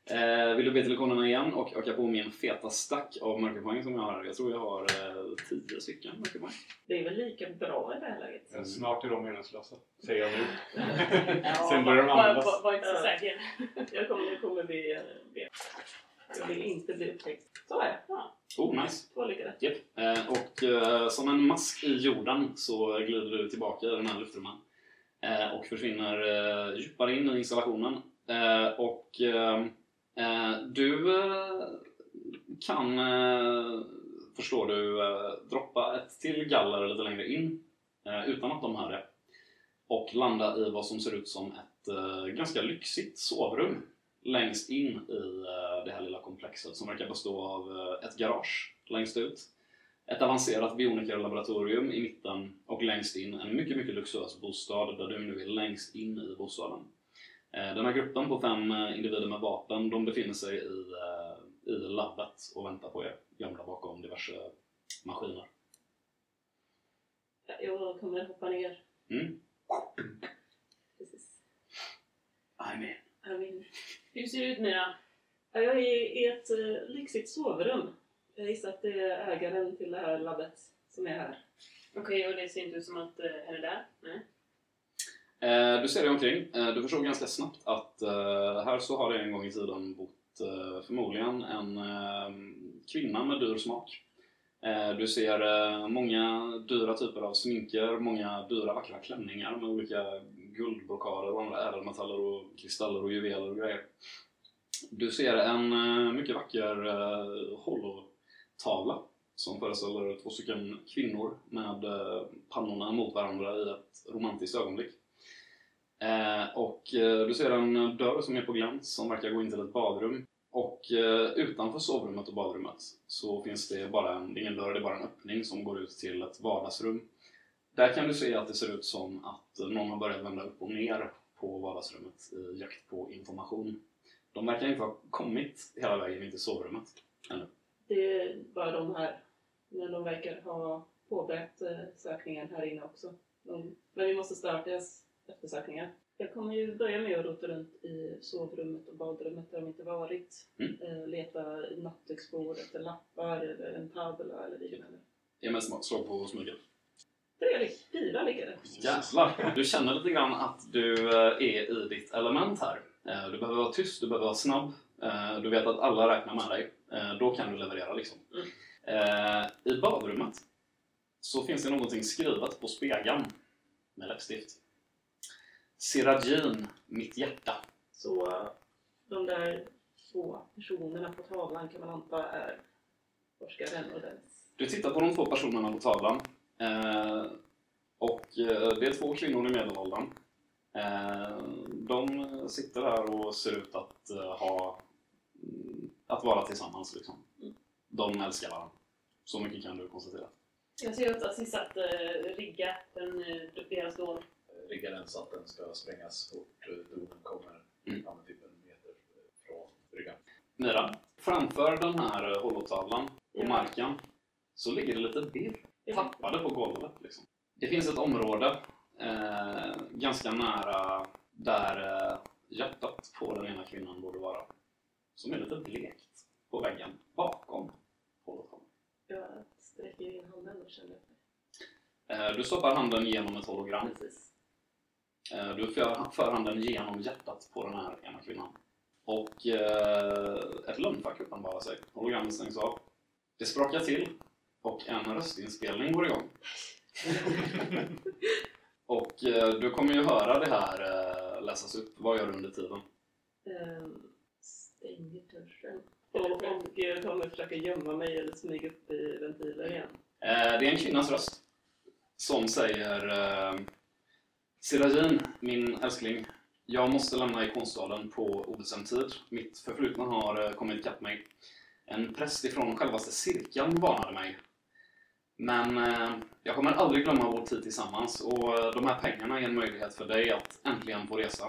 Eh, vill du be till lektionerna igen och öka på min feta stack av mörkerpoäng som jag har? Jag tror jag har eh, tio stycken mörkerpoäng. Det är väl lika bra i det här läget. Eh, Snart är de meningslösa, säger jag nu. Ja, Sen börjar de var, användas. var, var inte så säker. Jag kommer, jag kommer bli... eh, be. Jag vill inte bli upptäckt. Så är det. Ja, Oh, nice! två lyckade. Japp. Eh, och eh, som en mask i jorden så glider du tillbaka i den här luftrummen eh, och försvinner eh, djupare in i installationen. Eh, och eh, eh, du kan, förstår du, droppa ett till galler lite längre in utan att de hör det och landa i vad som ser ut som ett ganska lyxigt sovrum längst in i eh, det här lilla komplexet som verkar bestå av eh, ett garage längst ut, ett avancerat bionikerlaboratorium i mitten och längst in en mycket, mycket luxuös bostad där du nu är längst in i bostaden. Eh, Den här gruppen på fem individer med vapen, de befinner sig i, i labbet och väntar på er, gömda bakom diverse maskiner. Jag kommer hoppa ner. Mm. Precis. I'm in. Jag vill... Hur ser det ut Mira? Ja, Jag är i ett eh, lyxigt sovrum. Jag gissar att det är ägaren till det här labbet som är här. Okej, och det ser inte ut som att hen är där? Nej. Eh, du ser dig omkring. Eh, du förstår ganska snabbt att eh, här så har det en gång i tiden bott eh, förmodligen en eh, kvinna med dyr smak. Eh, du ser eh, många dyra typer av sminker, många dyra vackra klänningar med olika guldbrokader och andra ädelmetaller och kristaller och juveler och grejer. Du ser en eh, mycket vacker eh, holotavla som föreställer två stycken kvinnor med eh, pannorna mot varandra i ett romantiskt ögonblick. Eh, och eh, du ser en dörr som är på glänt som verkar gå in till ett badrum. Och eh, utanför sovrummet och badrummet så finns det bara en, det är ingen dörr, det är bara en öppning som går ut till ett vardagsrum. Där kan du se att det ser ut som att någon har börjat vända upp och ner på vardagsrummet i jakt på information. De verkar inte ha kommit hela vägen in till sovrummet ännu. Det är bara de här. Men de verkar ha påbörjat eh, sökningen här inne också. De, men vi måste starta deras eftersökningar. Jag kommer ju börja med att rota runt i sovrummet och badrummet där de inte varit. Mm. Eh, leta i nattduksbord efter lappar eller en tavla eller liknande. Ge mig slå på smygen. Trevligt! Fyra lyckades. Jävlar! Du känner lite grann att du eh, är i ditt element här. Eh, Du behöver vara tyst, du behöver vara snabb. Eh, Du vet att alla räknar med dig. Då kan du leverera liksom. Mm. I badrummet så finns det någonting skrivet på spegeln med läppstift. Sirajin, mitt hjärta. Så de där två personerna på tavlan kan man anta är forskaren och dens... Du tittar på de två personerna på tavlan. Eh, och eh, det är två kvinnor i medelåldern. Eh, de sitter där och ser ut att ha mm, att vara tillsammans. Liksom. De älskar varandra. Så mycket kan du konstatera. Jag ser också att Cissi att uh, rigga den, deras dån. Riggar den så att den ska sprängas fort. Domen kommer Mm. ja, typ en meter från bryggan. Mira, framför den här holotavlan på Ja. marken så ligger det lite birr. Tappade på golvet. Liksom. Det finns ett område eh, ganska nära där eh, hjärtat på den ena kvinnan borde vara. Som är lite blekt på väggen bakom holotavlan. Jag sträcker in handen och känner efter. Eh, du stoppar handen genom ett hologram. Precis. Eh, Du för, för handen genom hjärtat på den här ena kvinnan. Och eh, ett lönnfack uppenbarar sig. Hologrammet stängs av. Det sprakar till och en röstinspelning går igång. (laughs) och eh, du kommer ju höra det här eh, läsas upp. Vad gör du under tiden? Ehm, stänger dörren. Och, och jag kommer försöka gömma mig eller smyga upp i ventiler igen. Eh, det är en kvinnas röst som säger eh, Sirajin, min älskling. Jag måste lämna ikonstaden på obestämd tid. Mitt förflutna har eh, kommit ikapp mig. En präst ifrån självaste cirkeln varnade mig. Men eh, jag kommer aldrig glömma vår tid tillsammans och eh, de här pengarna är en möjlighet för dig att äntligen få resa.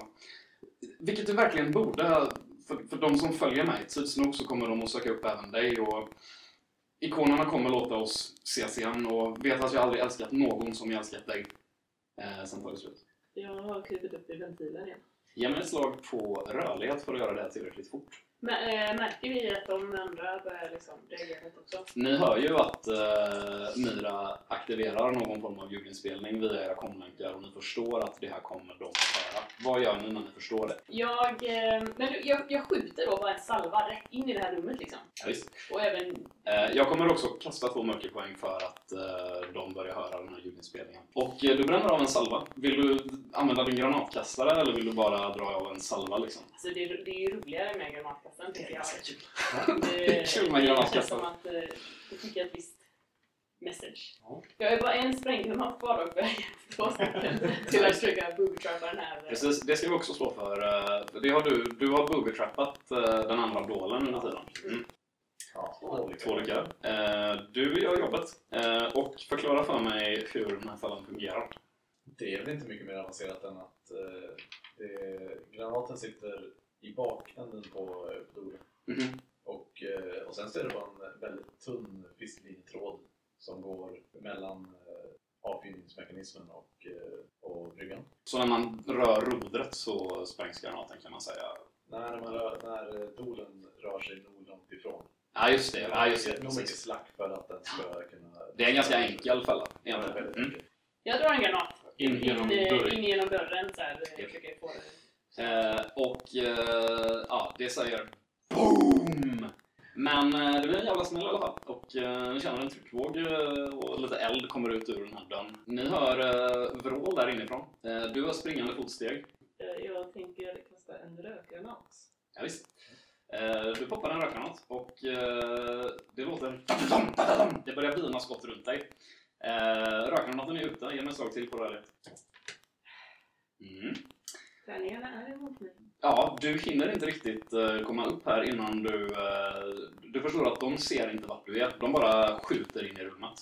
Vilket du verkligen borde. För, för de som följer mig, tids nog så kommer de att söka upp även dig och Ikonerna kommer låta oss ses igen och vet att jag aldrig älskat någon som jag älskat dig. Eh, sen tar det slut. Jag har klivit upp i ventilen igen. Ge mig ett slag på rörlighet för att göra det här tillräckligt fort. Men, äh, märker vi att de andra börjar liksom reagera också? Ni hör ju att eh, Myra aktiverar någon form av ljudinspelning via era komlänkar och ni förstår att det här kommer de att höra. Vad gör ni när ni förstår det? Jag, eh, men jag, jag skjuter då bara en salva rätt in i det här rummet liksom. Ja, visst. Och även... Eh, jag kommer också kasta två mörkerpoäng för att eh, de börjar höra den här ljudinspelningen. Och eh, du bränner av en salva. Vill du använda din granatkastare eller vill du bara dra av en salva liksom? Alltså det, är- det är ju roligare med granatkastaren tycker jag. kul. Det, Kul med det granatkastaren. känns som att eh, det skickar ett visst message. Ja. Jag är bara en spränggranat kvar för har två stycken (laughs) till att försöka boogtrappa den här. eh, Precis, det ska vi också slå för. eh, för Det har du, du har booby-trappat eh, den andra dolen under tiden. Mm. Ja, Två. Lyckade. Eh, Du gör jobbet eh, och förklara för mig hur den här fällan fungerar. Det är väl inte mycket mer avancerat än att eh, det, granaten sitter i bakänden på eh, dolen. Mhm. Och, eh, och sen så är det bara en väldigt tunn fisklinetråd som går mellan eh, avfyrningsmekanismen och, eh, och bryggan. Så när man rör rodret så sprängs granaten kan man säga. När, man rör, när dolen drar sig nog långt ifrån. Ja, just det. Ja, just det. nog mycket slack för att den ska kunna... Det är en ganska enkel fälla. Ja, Mm. Jag drar en granat. In genom in, dörren. in genom dörren så här. Jag försöker få det. Eh, och eh, ja, det säger BOOM! Men eh, det blir en jävla smäll i alla fall. Och eh, ni känner en tryckvåg eh, och lite eld kommer ut ur den här dörren. Ni hör eh, vrål där inifrån. Eh, du har springande fotsteg. Jag tänker kasta en rökgranat. Ja, visst. Du poppar en rökgranat och det låter... Det börjar vina skott runt dig. Eh, rökgranaten är ute. Ge mig ett slag till på rörligt. Mm. Tärningarna är emot mig. Ja, du hinner inte riktigt eh, komma upp här innan du... eh, du förstår att de ser inte vart du är. De bara skjuter in i rummet.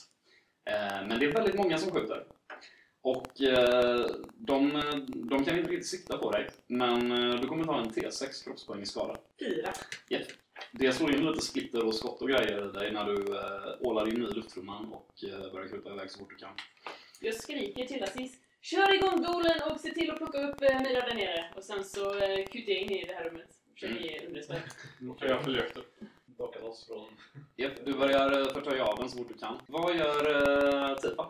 Eh, men det är väldigt många som skjuter. Och de, de kan inte riktigt sikta på dig. Men du kommer ta en T6 kroppspoäng i skada. Fyra. Det slår in lite splitter och skott och grejer i dig när du ålar in i luftrumman och börjar kuta iväg så fort du kan. Jag skriker till Aziz. Kör igång dolen och se till att plocka upp eh, Mira där nere. Och sen så eh, kutar jag in i det här rummet. Försöker Mm. ge understöd. Okej, jag följer efter. Docka loss från... Japp, du börjar eh, förta javeln så fort du kan. Vad gör eh, Tifa?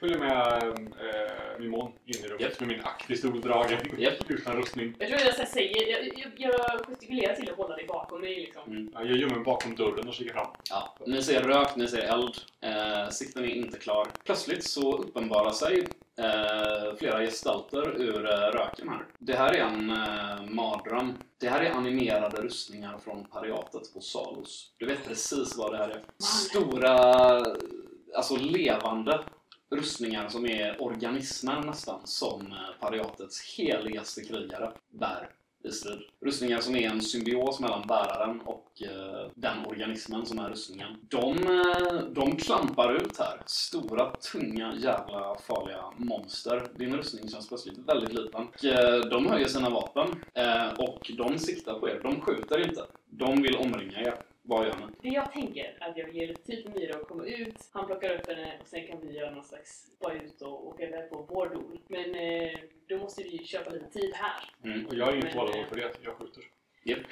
Följer med äh, Mimon in i rummet Japp. med min aktpistol dragen. Japp. (laughs) Utan rustning. Jag tror jag säger, jag, jag, jag gestikulerar till att hålla dig bakom mig liksom. Mm. Ja, Jag gömmer mig bakom dörren och kikar fram. Ja, ni ser rök, ni ser eld. Eh, sikten är inte klar. Plötsligt så uppenbarar sig eh, flera gestalter ur eh, röken här. Det här är en eh, mardröm. Det här är animerade rustningar från pariatet på Salos. Du vet precis vad det här är. Stora, alltså levande rustningar som är organismer nästan som eh, pariatets heligaste krigare bär i strid. Rustningar som är en symbios mellan bäraren och eh, den organismen som är rustningen. De, eh, de klampar ut här. Stora, tunga, jävla farliga monster. Din rustning känns plötsligt väldigt liten. Och, eh, de höjer sina vapen eh, och de siktar på er. De skjuter inte. De vill omringa er. Vad gör ni? Det jag tänker är att jag vill ge lite tid för Mira att komma ut. Han plockar upp henne och sen kan vi göra någon slags bara ut och åka iväg på vår dol. Men eh, då måste vi ju köpa lite tid här. Mm. Och jag har inget Men, tålamod eh, för det. Jag skjuter. (laughs)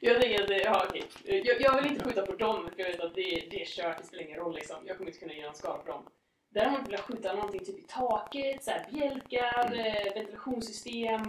Jag tänker att, ja okej. Jag, jag vill inte skjuta på dem för jag vet att det, det är kört, det spelar ingen roll liksom. Jag kommer inte kunna göra en skada på dem. Däremot vill jag skjuta någonting typ i taket, så här bjälkar, eh, ventilationssystem,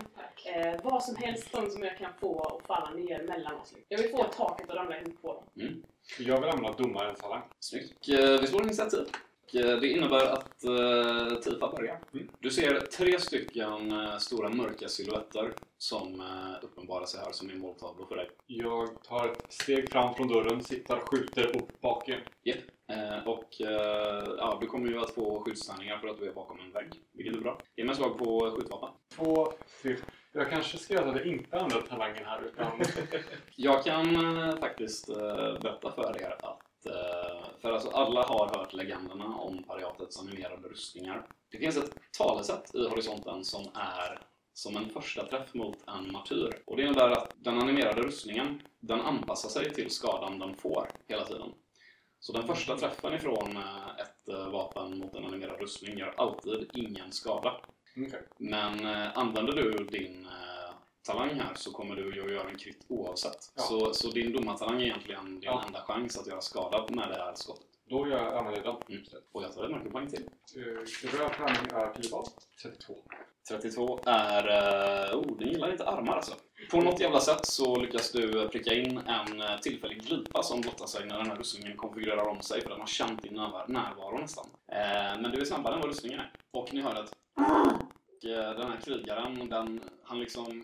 eh, vad som helst sånt som jag kan få att falla ner mellan oss. Jag vill få taket att ramla ihop på dem. Jag vill använda domarens talang. Snyggt. Eh, Vi slår initiativ. Eh, Det innebär att eh, Tifa börjar. Mm. Du ser tre stycken eh, stora mörka silhuetter som eh, uppenbarar sig här som måltavlor för dig. Jag tar ett steg fram från dörren, siktar, skjuter upp bak igen. Eh, och eh, ja, du kommer ju att få skyddstärningar för att du är bakom en vägg, vilket är bra. Ge mig ett slag på skjutvapen. Två, tre. Jag kanske ska göra jag inte använder talangen här utan... (laughs) Jag kan eh, faktiskt berätta för er att för alltså alla har hört legenderna om pariatets animerade rustningar. Det finns ett talesätt i horisonten som är som en första träff mot en martyr. Och det innebär att den animerade rustningen, den anpassar sig till skadan den får hela tiden. Så den första träffen ifrån eh, ett eh, vapen mot en animerad rustning gör alltid ingen skada. Okej. Men eh, använder du din eh, talang här så kommer du ju att göra en krit oavsett. Ja. Så, så din domartalang är egentligen din Ja. enda chans att göra skada med det här skottet. Då gör jag, använder jag den. Mm. Och jag tar ett mörkerpoäng till. Uh, röd tärning är 10 val. 32. 32 är... Eh, oh, den gillar inte armar alltså. På något jävla sätt så lyckas du pricka in en eh, tillfällig glipa som blottar sig när den här rustningen konfigurerar om sig för den har känt din närvaro, nästan. Eh, men du är snabbare än vad rustningen är. Och ni hör ett eh, den här krigaren, den, han liksom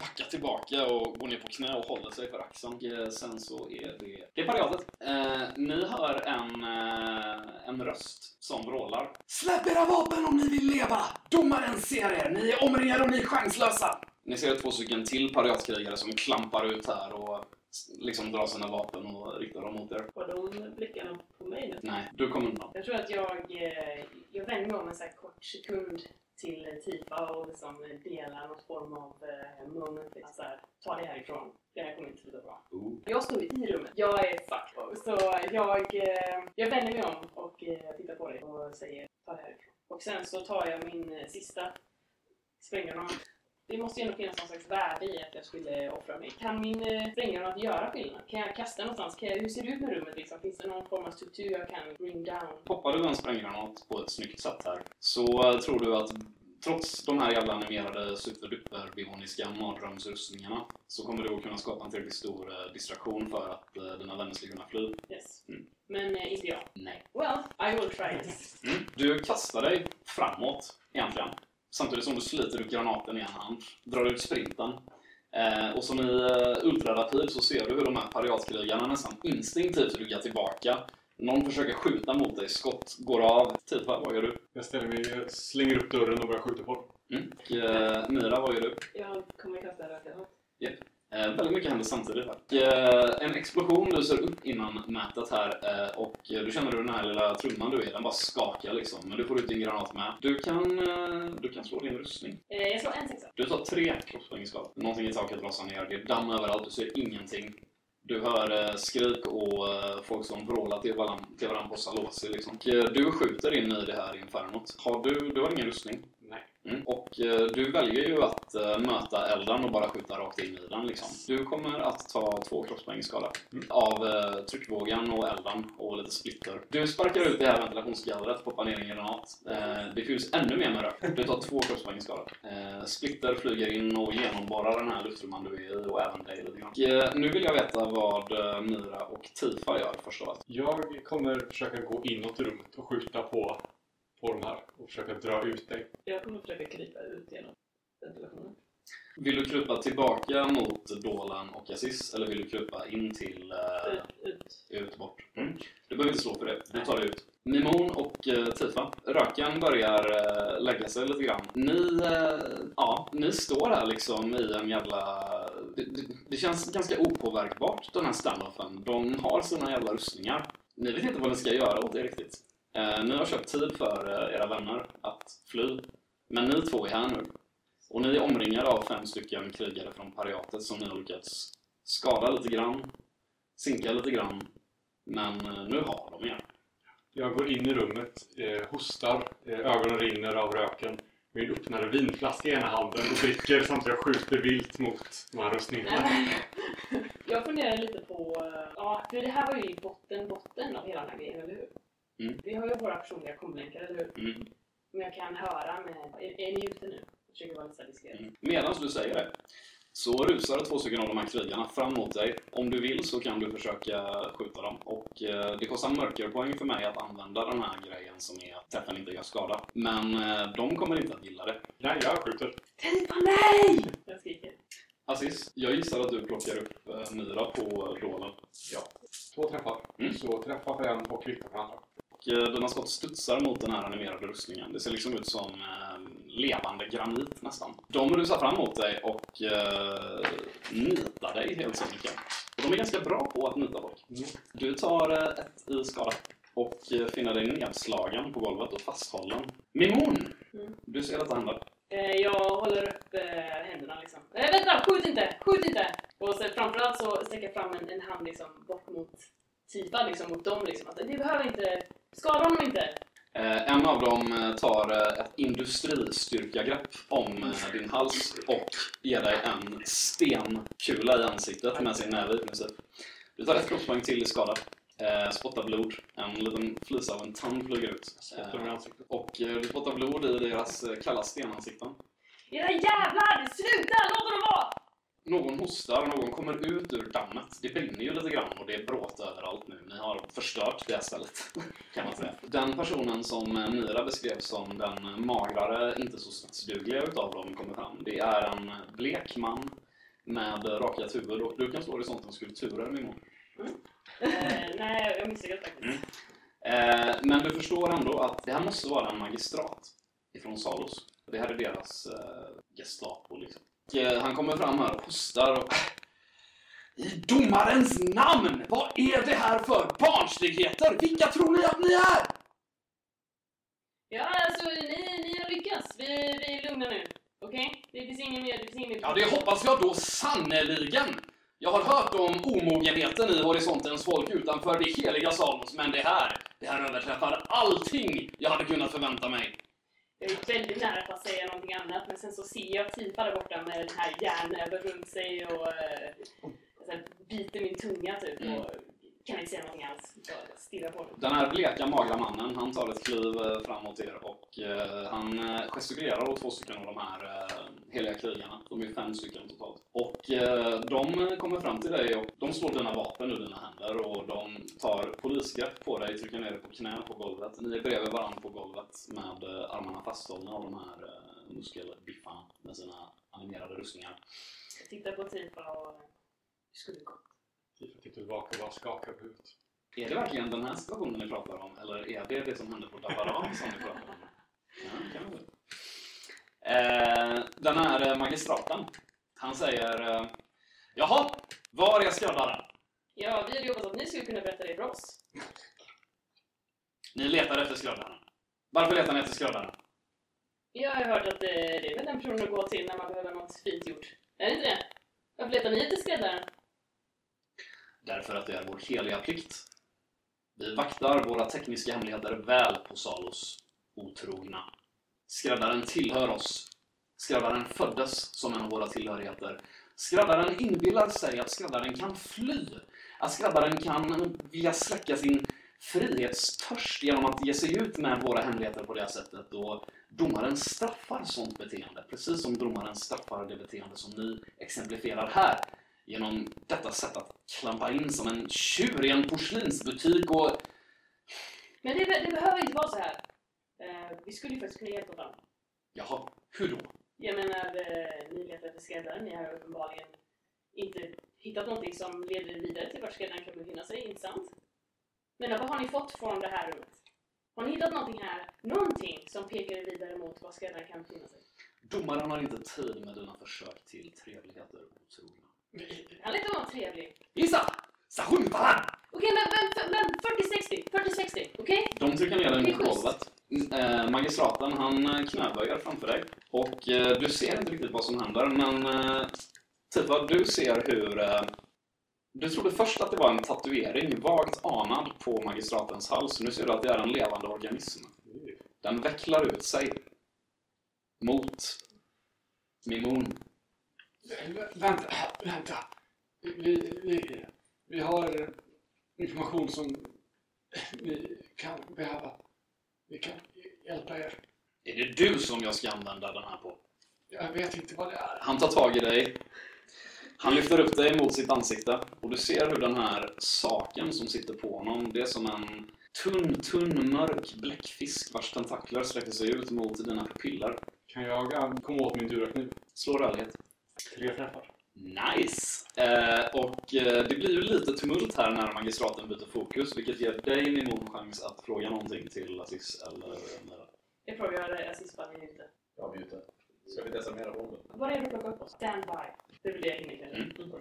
backar tillbaka och går ner på knä och håller sig för axeln. Och eh, sen så är det... Det är pariatet. Eh, ni hör en, eh, en röst som vrålar. Släpp era vapen om ni vill leva! Domaren ser er! Ni är omringade och ni är chanslösa! Ni ser två stycken till pariatkrigare som klampar ut här och liksom drar sina vapen och riktar dem mot er. Har de blickarna på mig nu? Nej, du kommer undan. Jag tror att jag, eh, jag vänder mig om en så här kort sekund till Tifa och liksom delar någon form av moment. Liksom så här, ta det härifrån. Det här kommer inte sluta bra. Oh. Jag står i rummet. Jag är fucked. Så jag, eh, jag vänder mig om och eh, tittar på dig och säger ta det härifrån. Och sen så tar jag min eh, sista spränggranat Det måste ju ändå finnas någon slags värde i att jag skulle offra mig. Kan min eh, spränggranat göra skillnad? Kan jag kasta någonstans? Kan jag, hur ser det ut med rummet liksom? Finns det någon form av struktur jag kan bring down? Poppar du en spränggranat på ett snyggt sätt här så eh, tror du att trots de här jävla animerade superduper-bioniska mardrömsrustningarna så kommer du att kunna skapa en tillräckligt stor eh, distraktion för att eh, dina vänner ska kunna fly. Yes. Mm. Men eh, inte jag. Nej. Well, I will try it. Mm. Du kastar dig framåt egentligen. Samtidigt som du sliter ut granaten i en hand, drar ut sprinten. Eh, och som i uh, ultrarapid så ser du hur de här pariatkrigarna nästan instinktivt ryggar tillbaka. Någon försöker skjuta mot dig, skott går av. Tifa, vad gör du? Jag ställer mig, slänger upp dörren och börjar skjuta på. Mm. Och, eh, Mira, vad gör du? Jag kommer kasta rökgranat. Eh, väldigt mycket händer samtidigt. Och, eh, explosion lyser upp innan mätet här eh, och du känner hur den här lilla trumman du är, den bara skakar liksom. Men du får ut din granat med. Du kan, eh, du kan slå din rustning. Eh, jag slår en sexa. Du tar tre kroppspoäng i skada. Någonting i taket rasar ner. Det är damm överallt. Du ser ingenting. Du hör skrik och folk som vrålar till varandra, till varandra på Salosi liksom. Och, du skjuter in i det här infernot. Har du, du har ingen rustning. Mm. Och eh, du väljer ju att eh, möta elden och bara skjuta rakt in i den liksom. Du kommer att ta två kroppspoäng i skada. Mm. Av eh, tryckvågen och elden och lite splitter. Du sparkar ut det här ventilationsgallret, poppar ner en granat. Eh, det fylls ännu mer med rök. Du tar två kroppspoäng i skada. Eh, splitter flyger in och genomborrar den här luftrumman du är i och även dig lite grann. Och, eh, nu vill jag veta vad Myra och Tifa gör först av allt. Jag kommer försöka gå inåt i rummet och skjuta på, på de här och försöka dra ut dig. Jag kommer försöka krypa ut genom ventilationen. Vill du krypa tillbaka mot Dolan och Aziz eller vill du krypa in till eh, Ut, ut. ut bort? Mm. Du behöver inte slå för det. Du tar dig ut. Mimon och eh, Tifa, röken börjar eh, lägga sig lite grann. Ni, ja, ni står här liksom i en jävla... Det, det, det känns ganska opåverkbart den här standoffen. De har sina jävla rustningar. Ni vet inte vad ni ska göra åt det riktigt. Eh, ni har köpt tid för eh, era vänner att fly. Men ni två är här nu. Och ni är omringade av fem stycken krigare från pariatet som ni har lyckats skada lite grann, sinka lite grann. Men eh, nu har de er. Jag går in i rummet, eh, hostar, eh, ögonen rinner av röken. Min öppnade vinflaska i ena handen och dricker samtidigt jag skjuter vilt mot de här rustningarna. (laughs) Jag funderar lite på... eh, Ja, för det här var ju i botten, botten av hela den här grejen, eller hur? Mm. Vi har ju våra personliga komlänkar, eller hur? Mm. Men jag kan höra med... Är, är ni ute nu? Jag försöker vara lite diskret. Mm. Medan du säger det så rusar två stycken av de här krigarna fram mot dig. Om du vill så kan du försöka skjuta dem. Och eh, det kostar mörkerpoäng för mig att använda den här grejen som är att träffen inte gör skada. Men eh, de kommer inte att gilla det. Nej, jag skjuter. Tifa, nej! Jag skriker. Aziz, jag gissar att du plockar upp eh, Myra på Dolan. Ja. Två träffar. Mm. Så träffa för en och kvitta för andra. Och eh, dina skott studsar mot den här animerade rustningen. Det ser liksom ut som eh, levande granit nästan. De rusar fram mot dig och eh, nitar dig helt enkelt. Och de är ganska bra på att nita folk. Mm. Du tar eh, ett i skada och finner dig nedslagen på golvet och fasthållen. Mimon! Mm. Du ser detta hända. Jag håller upp händerna liksom. Äh, vänta, skjut inte! Skjut inte! Och så, framförallt så sträcker jag fram en, en hand liksom bort mot Tifa, liksom mot dem liksom. Att vi behöver inte... Skada honom inte! Eh, en av dem eh, tar eh, ett industristyrkagrepp om din hals och ger dig en stenkula i ansiktet med sin näve i princip. Du tar ett kroppspoäng till i skada. Eh, spottar blod. En liten flisa av en tand flyger ut. Eh, och eh, du spottar blod i deras eh, kalla stenansikten. Era jävlar! Sluta! Låt honom vara! Någon hostar, någon kommer ut ur dammet. Det brinner ju lite grann och det är bråt överallt nu. Ni har förstört det här stället, (laughs) kan man säga. Den personen som eh, Mira beskrev som den magrare, inte så stridsdugliga utav dem kommer fram. Det är en blek man med rakat huvud och du kan slå som skulpturer med imorgon. Eh, nej, jag misslyckades faktiskt. Mm. Eh, men du förstår ändå att det här måste vara en magistrat ifrån Salos. Det här är deras eh, Gestapo liksom. Eh, han kommer fram här och hostar och... I domarens namn! Vad är det här för barnsligheter? Vilka tror ni att ni är? Ja, alltså ni, ni har lyckats. Vi, vi är lugna nu. Okej? Det finns ingen mer... Det finns ingen mer... Ja, det hoppas jag då sannerligen! Jag har hört om omogenheten i horisontens folk utanför det heliga Salos, men det här, det här överträffar allting jag hade kunnat förvänta mig. Jag är väldigt nära på att säga någonting annat men sen så ser jag Tifa där borta med den här järnnäven runt sig och eh, så här, biter min tunga typ Mm. och kan inte säga någonting alls. Bara stirrar på den. Den här bleka, magra mannen, han tar ett kliv eh, fram mot er och eh, han eh, gestikulerar åt två stycken av de här eh, heliga krigarna. De är fem stycken totalt. Och eh, de kommer fram till dig och de slår dina vapen ur dina händer och de tar polisgrepp på dig, trycker ner dig på knä på golvet. Ni är bredvid varandra på golvet med eh, armarna fasthållna av de här eh, muskelbiffarna med sina animerade rustningar. Jag tittar på Tifa och hur skulle det gå? Tifa tittar tillbaka och bara skakar på huvudet. Är det verkligen den här situationen ni pratar om eller är det det som hände på Dabaran som ni pratar om? Ja, det kan det. Eh, den här eh, magistraten, han säger eh, Jaha, var är skräddaren? Ja, vi hade hoppats att ni skulle kunna berätta det för oss. Ni letar efter skräddaren. Varför letar ni efter skräddaren? Jag har hört att eh, det är väl den personen att gå till när man behöver något fint gjort. Är det inte det? Varför letar ni efter skräddaren? Därför att det är vår heliga plikt. Vi vaktar våra tekniska hemligheter väl på Salos otrogna. Skräddaren tillhör oss. Skräddaren föddes som en av våra tillhörigheter. Skräddaren inbillar sig att skräddaren kan fly. Att skräddaren kan vilja släcka sin frihetstörst genom att ge sig ut med våra hemligheter på det här sättet. Och domaren straffar sånt beteende, precis som domaren straffar det beteende som ni exemplifierar här genom detta sätt att klampa in som en tjur i en porslinsbutik och... Men det, det behöver inte vara så här. Eh, vi skulle ju faktiskt kunna hjälpa varandra. Jaha, hur då? Jag menar, eh, ni letar efter skräddaren. Ni har uppenbarligen inte hittat någonting som leder vidare till vart skräddaren kan befinna sig, inte sant? Men vad har ni fått från det här rummet? Har ni hittat någonting här, någonting som pekar vidare mot var skräddaren kan befinna sig? Domaren har inte tid med dina försök till trevligheter, otrogna. Han lät vara trevlig. Gissa! Sahuntalan! Okej, men, men, men 40-60, 40-60, okej? De trycker ner dig Det är mot schysst. golvet. Eh, magistraten han eh, knäböjer framför dig. Och eh, du ser inte riktigt vad som händer, men eh, Tifa, du ser hur... Eh, du trodde först att det var en tatuering, vagt anad, på magistratens hals. Nu ser du att det är en levande organism. Den vecklar ut sig mot Mimon. Vä- Vänta, vänta. Vi, vi, vi har information som ni kan behöva. Vi kan hjälpa er. Är det du som jag ska använda den här på? Jag vet inte vad det är. Han tar tag i dig. Han lyfter upp dig mot sitt ansikte och du ser hur den här saken som sitter på honom, det är som en tunn, tunn, mörk bläckfisk vars tentakler sträcker sig ut mot dina pupiller. Kan jag eh, komma åt min durakniv? Slå rörlighet. Tre träffar. Nice! Eh, och eh, det blir ju lite tumult här när magistraten byter fokus, vilket ger dig Mimon chans att fråga någonting till Aziz eller Mira. Jag frågar Aziz bara ni inte. Jag mutar. Ska vi desarmera bomben? Vad är det du plockar upp oss? Stand by. Det är väl det jag hinner kanske. Mm.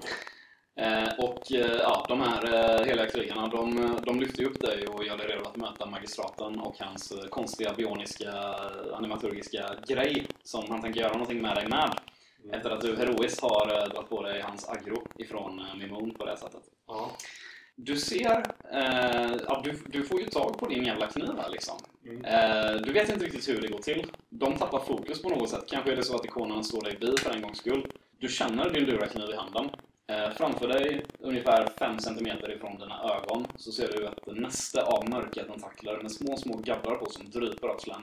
Eh, och eh, ja, de här eh, heliga krigarna, de, de lyfter ju upp dig och gör dig redo att möta magistraten och hans eh, konstiga bioniska animaturgiska grej som han tänker göra någonting med dig med. Efter att du heroiskt har eh, dragit på dig hans aggro ifrån eh, Mimon på det sättet. Ja. Du ser, eh, du, du får ju tag på din jävla kniv här liksom. Mm. Eh, du vet inte riktigt hur det går till. De tappar fokus på något sätt. Kanske är det så att ikonen slår dig bi för en gångs skull. Du känner din durakniv i handen. Eh, framför dig, ungefär 5 cm ifrån dina ögon, så ser du ett näste av mörka tentakler med små, små gaddar på som dryper av slem.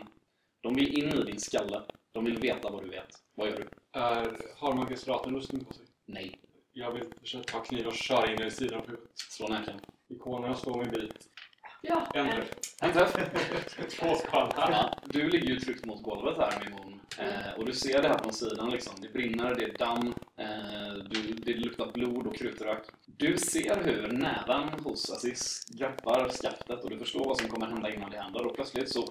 De vill in i din skalle. De vill veta vad du vet. Vad gör du? Är, har magistraten rustning på sig? Nej. Jag vill försöka ta kniv och köra in i sidan på huvudet. Slå näken. Ikonerna slår mig en bit. Ja, En träff. En träff. (laughs) Två skallar. Ja, du ligger ju tryckt mot golvet här Mimon. Eh, och du ser det här från sidan liksom. Det brinner, det är damm, eh, du, det luktar blod och krutrök. Du ser hur näven hos Aziz greppar skaftet och du förstår vad som kommer hända innan det händer. Och plötsligt så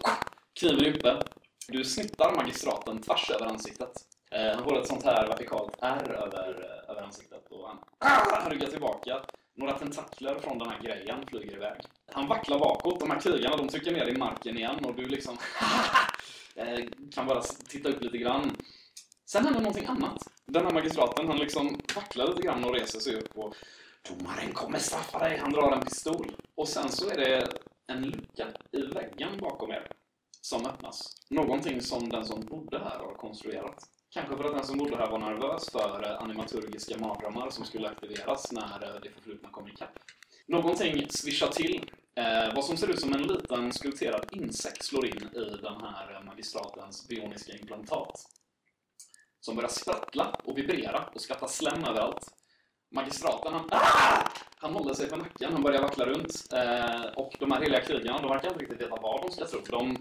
kniven är uppe. Du snittar magistraten tvärs över ansiktet. Eh, han får ett sånt här vertikalt R över, eh, över ansiktet och han, ah, (clears throat) han ryggar tillbaka. Några tentakler från den här grejen flyger iväg. Han vacklar bakåt, de här krigarna de trycker ner dig i marken igen och du liksom (laughs) eh, kan bara titta upp lite grann. Sen händer någonting annat. Den här magistraten han liksom vacklar lite grann och reser sig upp och Domaren kommer straffa dig, han drar en pistol. Och sen så är det en lucka i väggen bakom er. som öppnas. Någonting som den som bodde här har konstruerat. Kanske för att den som bodde här var nervös för eh, animaturgiska mardrömmar som skulle aktiveras när eh, det förflutna kom ikapp. Någonting svischar till. Eh, vad som ser ut som en liten skulpterad insekt slår in i den här eh, magistratens bioniska implantat. Som börjar sprattla och vibrera och skatta slem överallt. Magistraten, han, ah! han håller sig för nacken, han börjar vackla runt. Eh, och de här heliga krigarna, de verkar inte riktigt veta vad de ska tro. De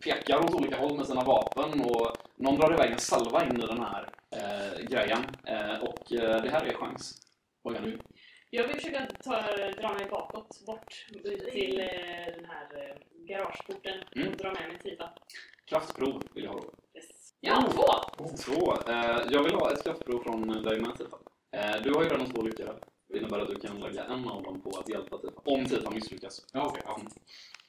pekar åt olika håll med sina vapen och någon drar iväg en salva in i den här eh, grejen. Eh, och eh, det här är chans. Vad gör ni? Jag vill försöka ta, dra mig bakåt, bort ut till eh, den här eh, garageporten Mm. och dra med mig Tifa. Kraftprov vill jag ha då. Yes. Ja, två! Två. Eh, jag vill ha ett kraftprov från dig med Tifa. Eh, du har ju redan två lyckade. Det innebär att du kan lägga en av dem på att hjälpa Tifa. Om Tifa misslyckas. Ja, okej. ja.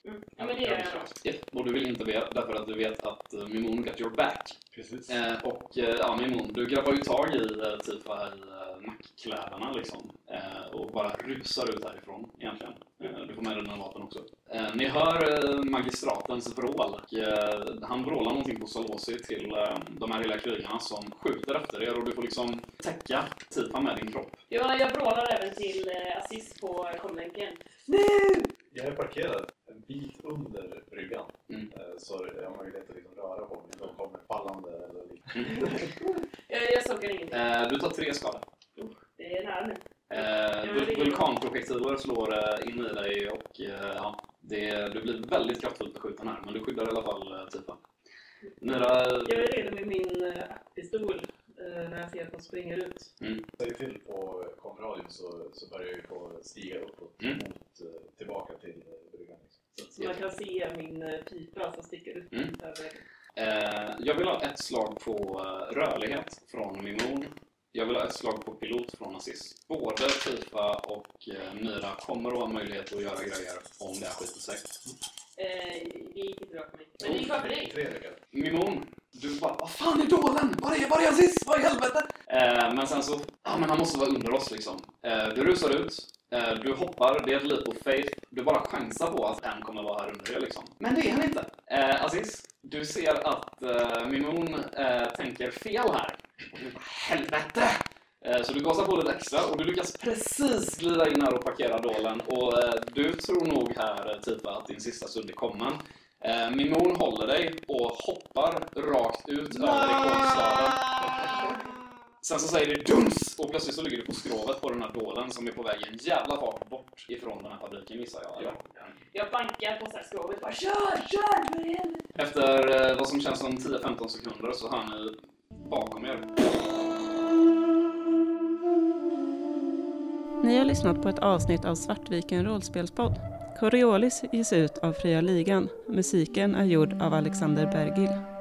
Mm. Ja, men det gör jag. Yes. Och du vill inte be därför att du vet att uh, Mimon got your back. Precis. Eh, och eh, ja, Mimon, du grabbar ju tag i uh, Tifa i uh, nackkläderna liksom. Eh, och bara rusar ut härifrån egentligen. Eh, du får med dig dina vapen också. Eh, ni hör eh, magistratens vrål. Eh, han vrålar någonting på Salosi till eh, de här hela krigarna som skjuter efter er och du får liksom täcka Tifa med din kropp. Jag, jag vrålar även till eh, Aziz på komlänken. Jag är parkerad bit under bryggan. Mm. Eh, Så jag har möjlighet att liksom röra på mig. De kommer fallande eller liknande. (laughs) Jag, jag såg ingenting. Eh, du tar tre skada. Det är nära nu. Eh, vulkanprojektiler slår eh, in i dig och eh, ja, det, du blir väldigt kraftfullt beskjuten här, men du skyddar i alla fall eh, Tifa. Nira, Jag är redo med min pistol när jag ser att de springer ut. Säger till på komradion så, så börjar jag ju få stiga uppåt Mm. mot, eh, tillbaka till eh, bryggan. Liksom. Så man kan se min äh, pipa som sticker ut Mm. över väggen. eh, jag vill ha ett slag på eh, rörlighet från Mimon. Jag vill ha ett slag på pilot från Aziz. Både Tifa och eh, Myra kommer att ha möjlighet att göra grejer om det här skiter sig. Eh, det gick inte bra för mig. Men det gick bra för dig. Mimon, du bara Vad fan är dålen? Var är, var är Aziz? Vad i helvete? Eh, men sen så, ja men han måste vara under oss liksom. Eh, du rusar ut, eh, du hoppar, det är ett leap of faith. Du bara chansar på att en kommer vara här under er liksom. Men det är han inte. Eh, Aziz, du ser att eh, Mimon eh, tänker fel här. Och du bara helvete! Eh, Så du gasar på lite extra och du lyckas precis glida in här och parkera dålen. Och eh, du tror nog här, eh, Tifa, att din sista stund är kommen. Eh, Mimon håller dig och hoppar rakt ut över rekordstaden. Sen så säger det duns och plötsligt så ligger du på skrovet på den här dålen som är på väg i en jävla fart bort ifrån den här fabriken gissar jag. Eller? Jag bankar på så här skrovet bara kör, kör för helvete! Efter eh, vad som känns som 10-15 sekunder så hör ni bakom er. Ni har lyssnat på ett avsnitt av Svartviken rollspelspodd. Coriolis ges ut av Fria Ligan. Musiken är gjord av Alexander Bergil.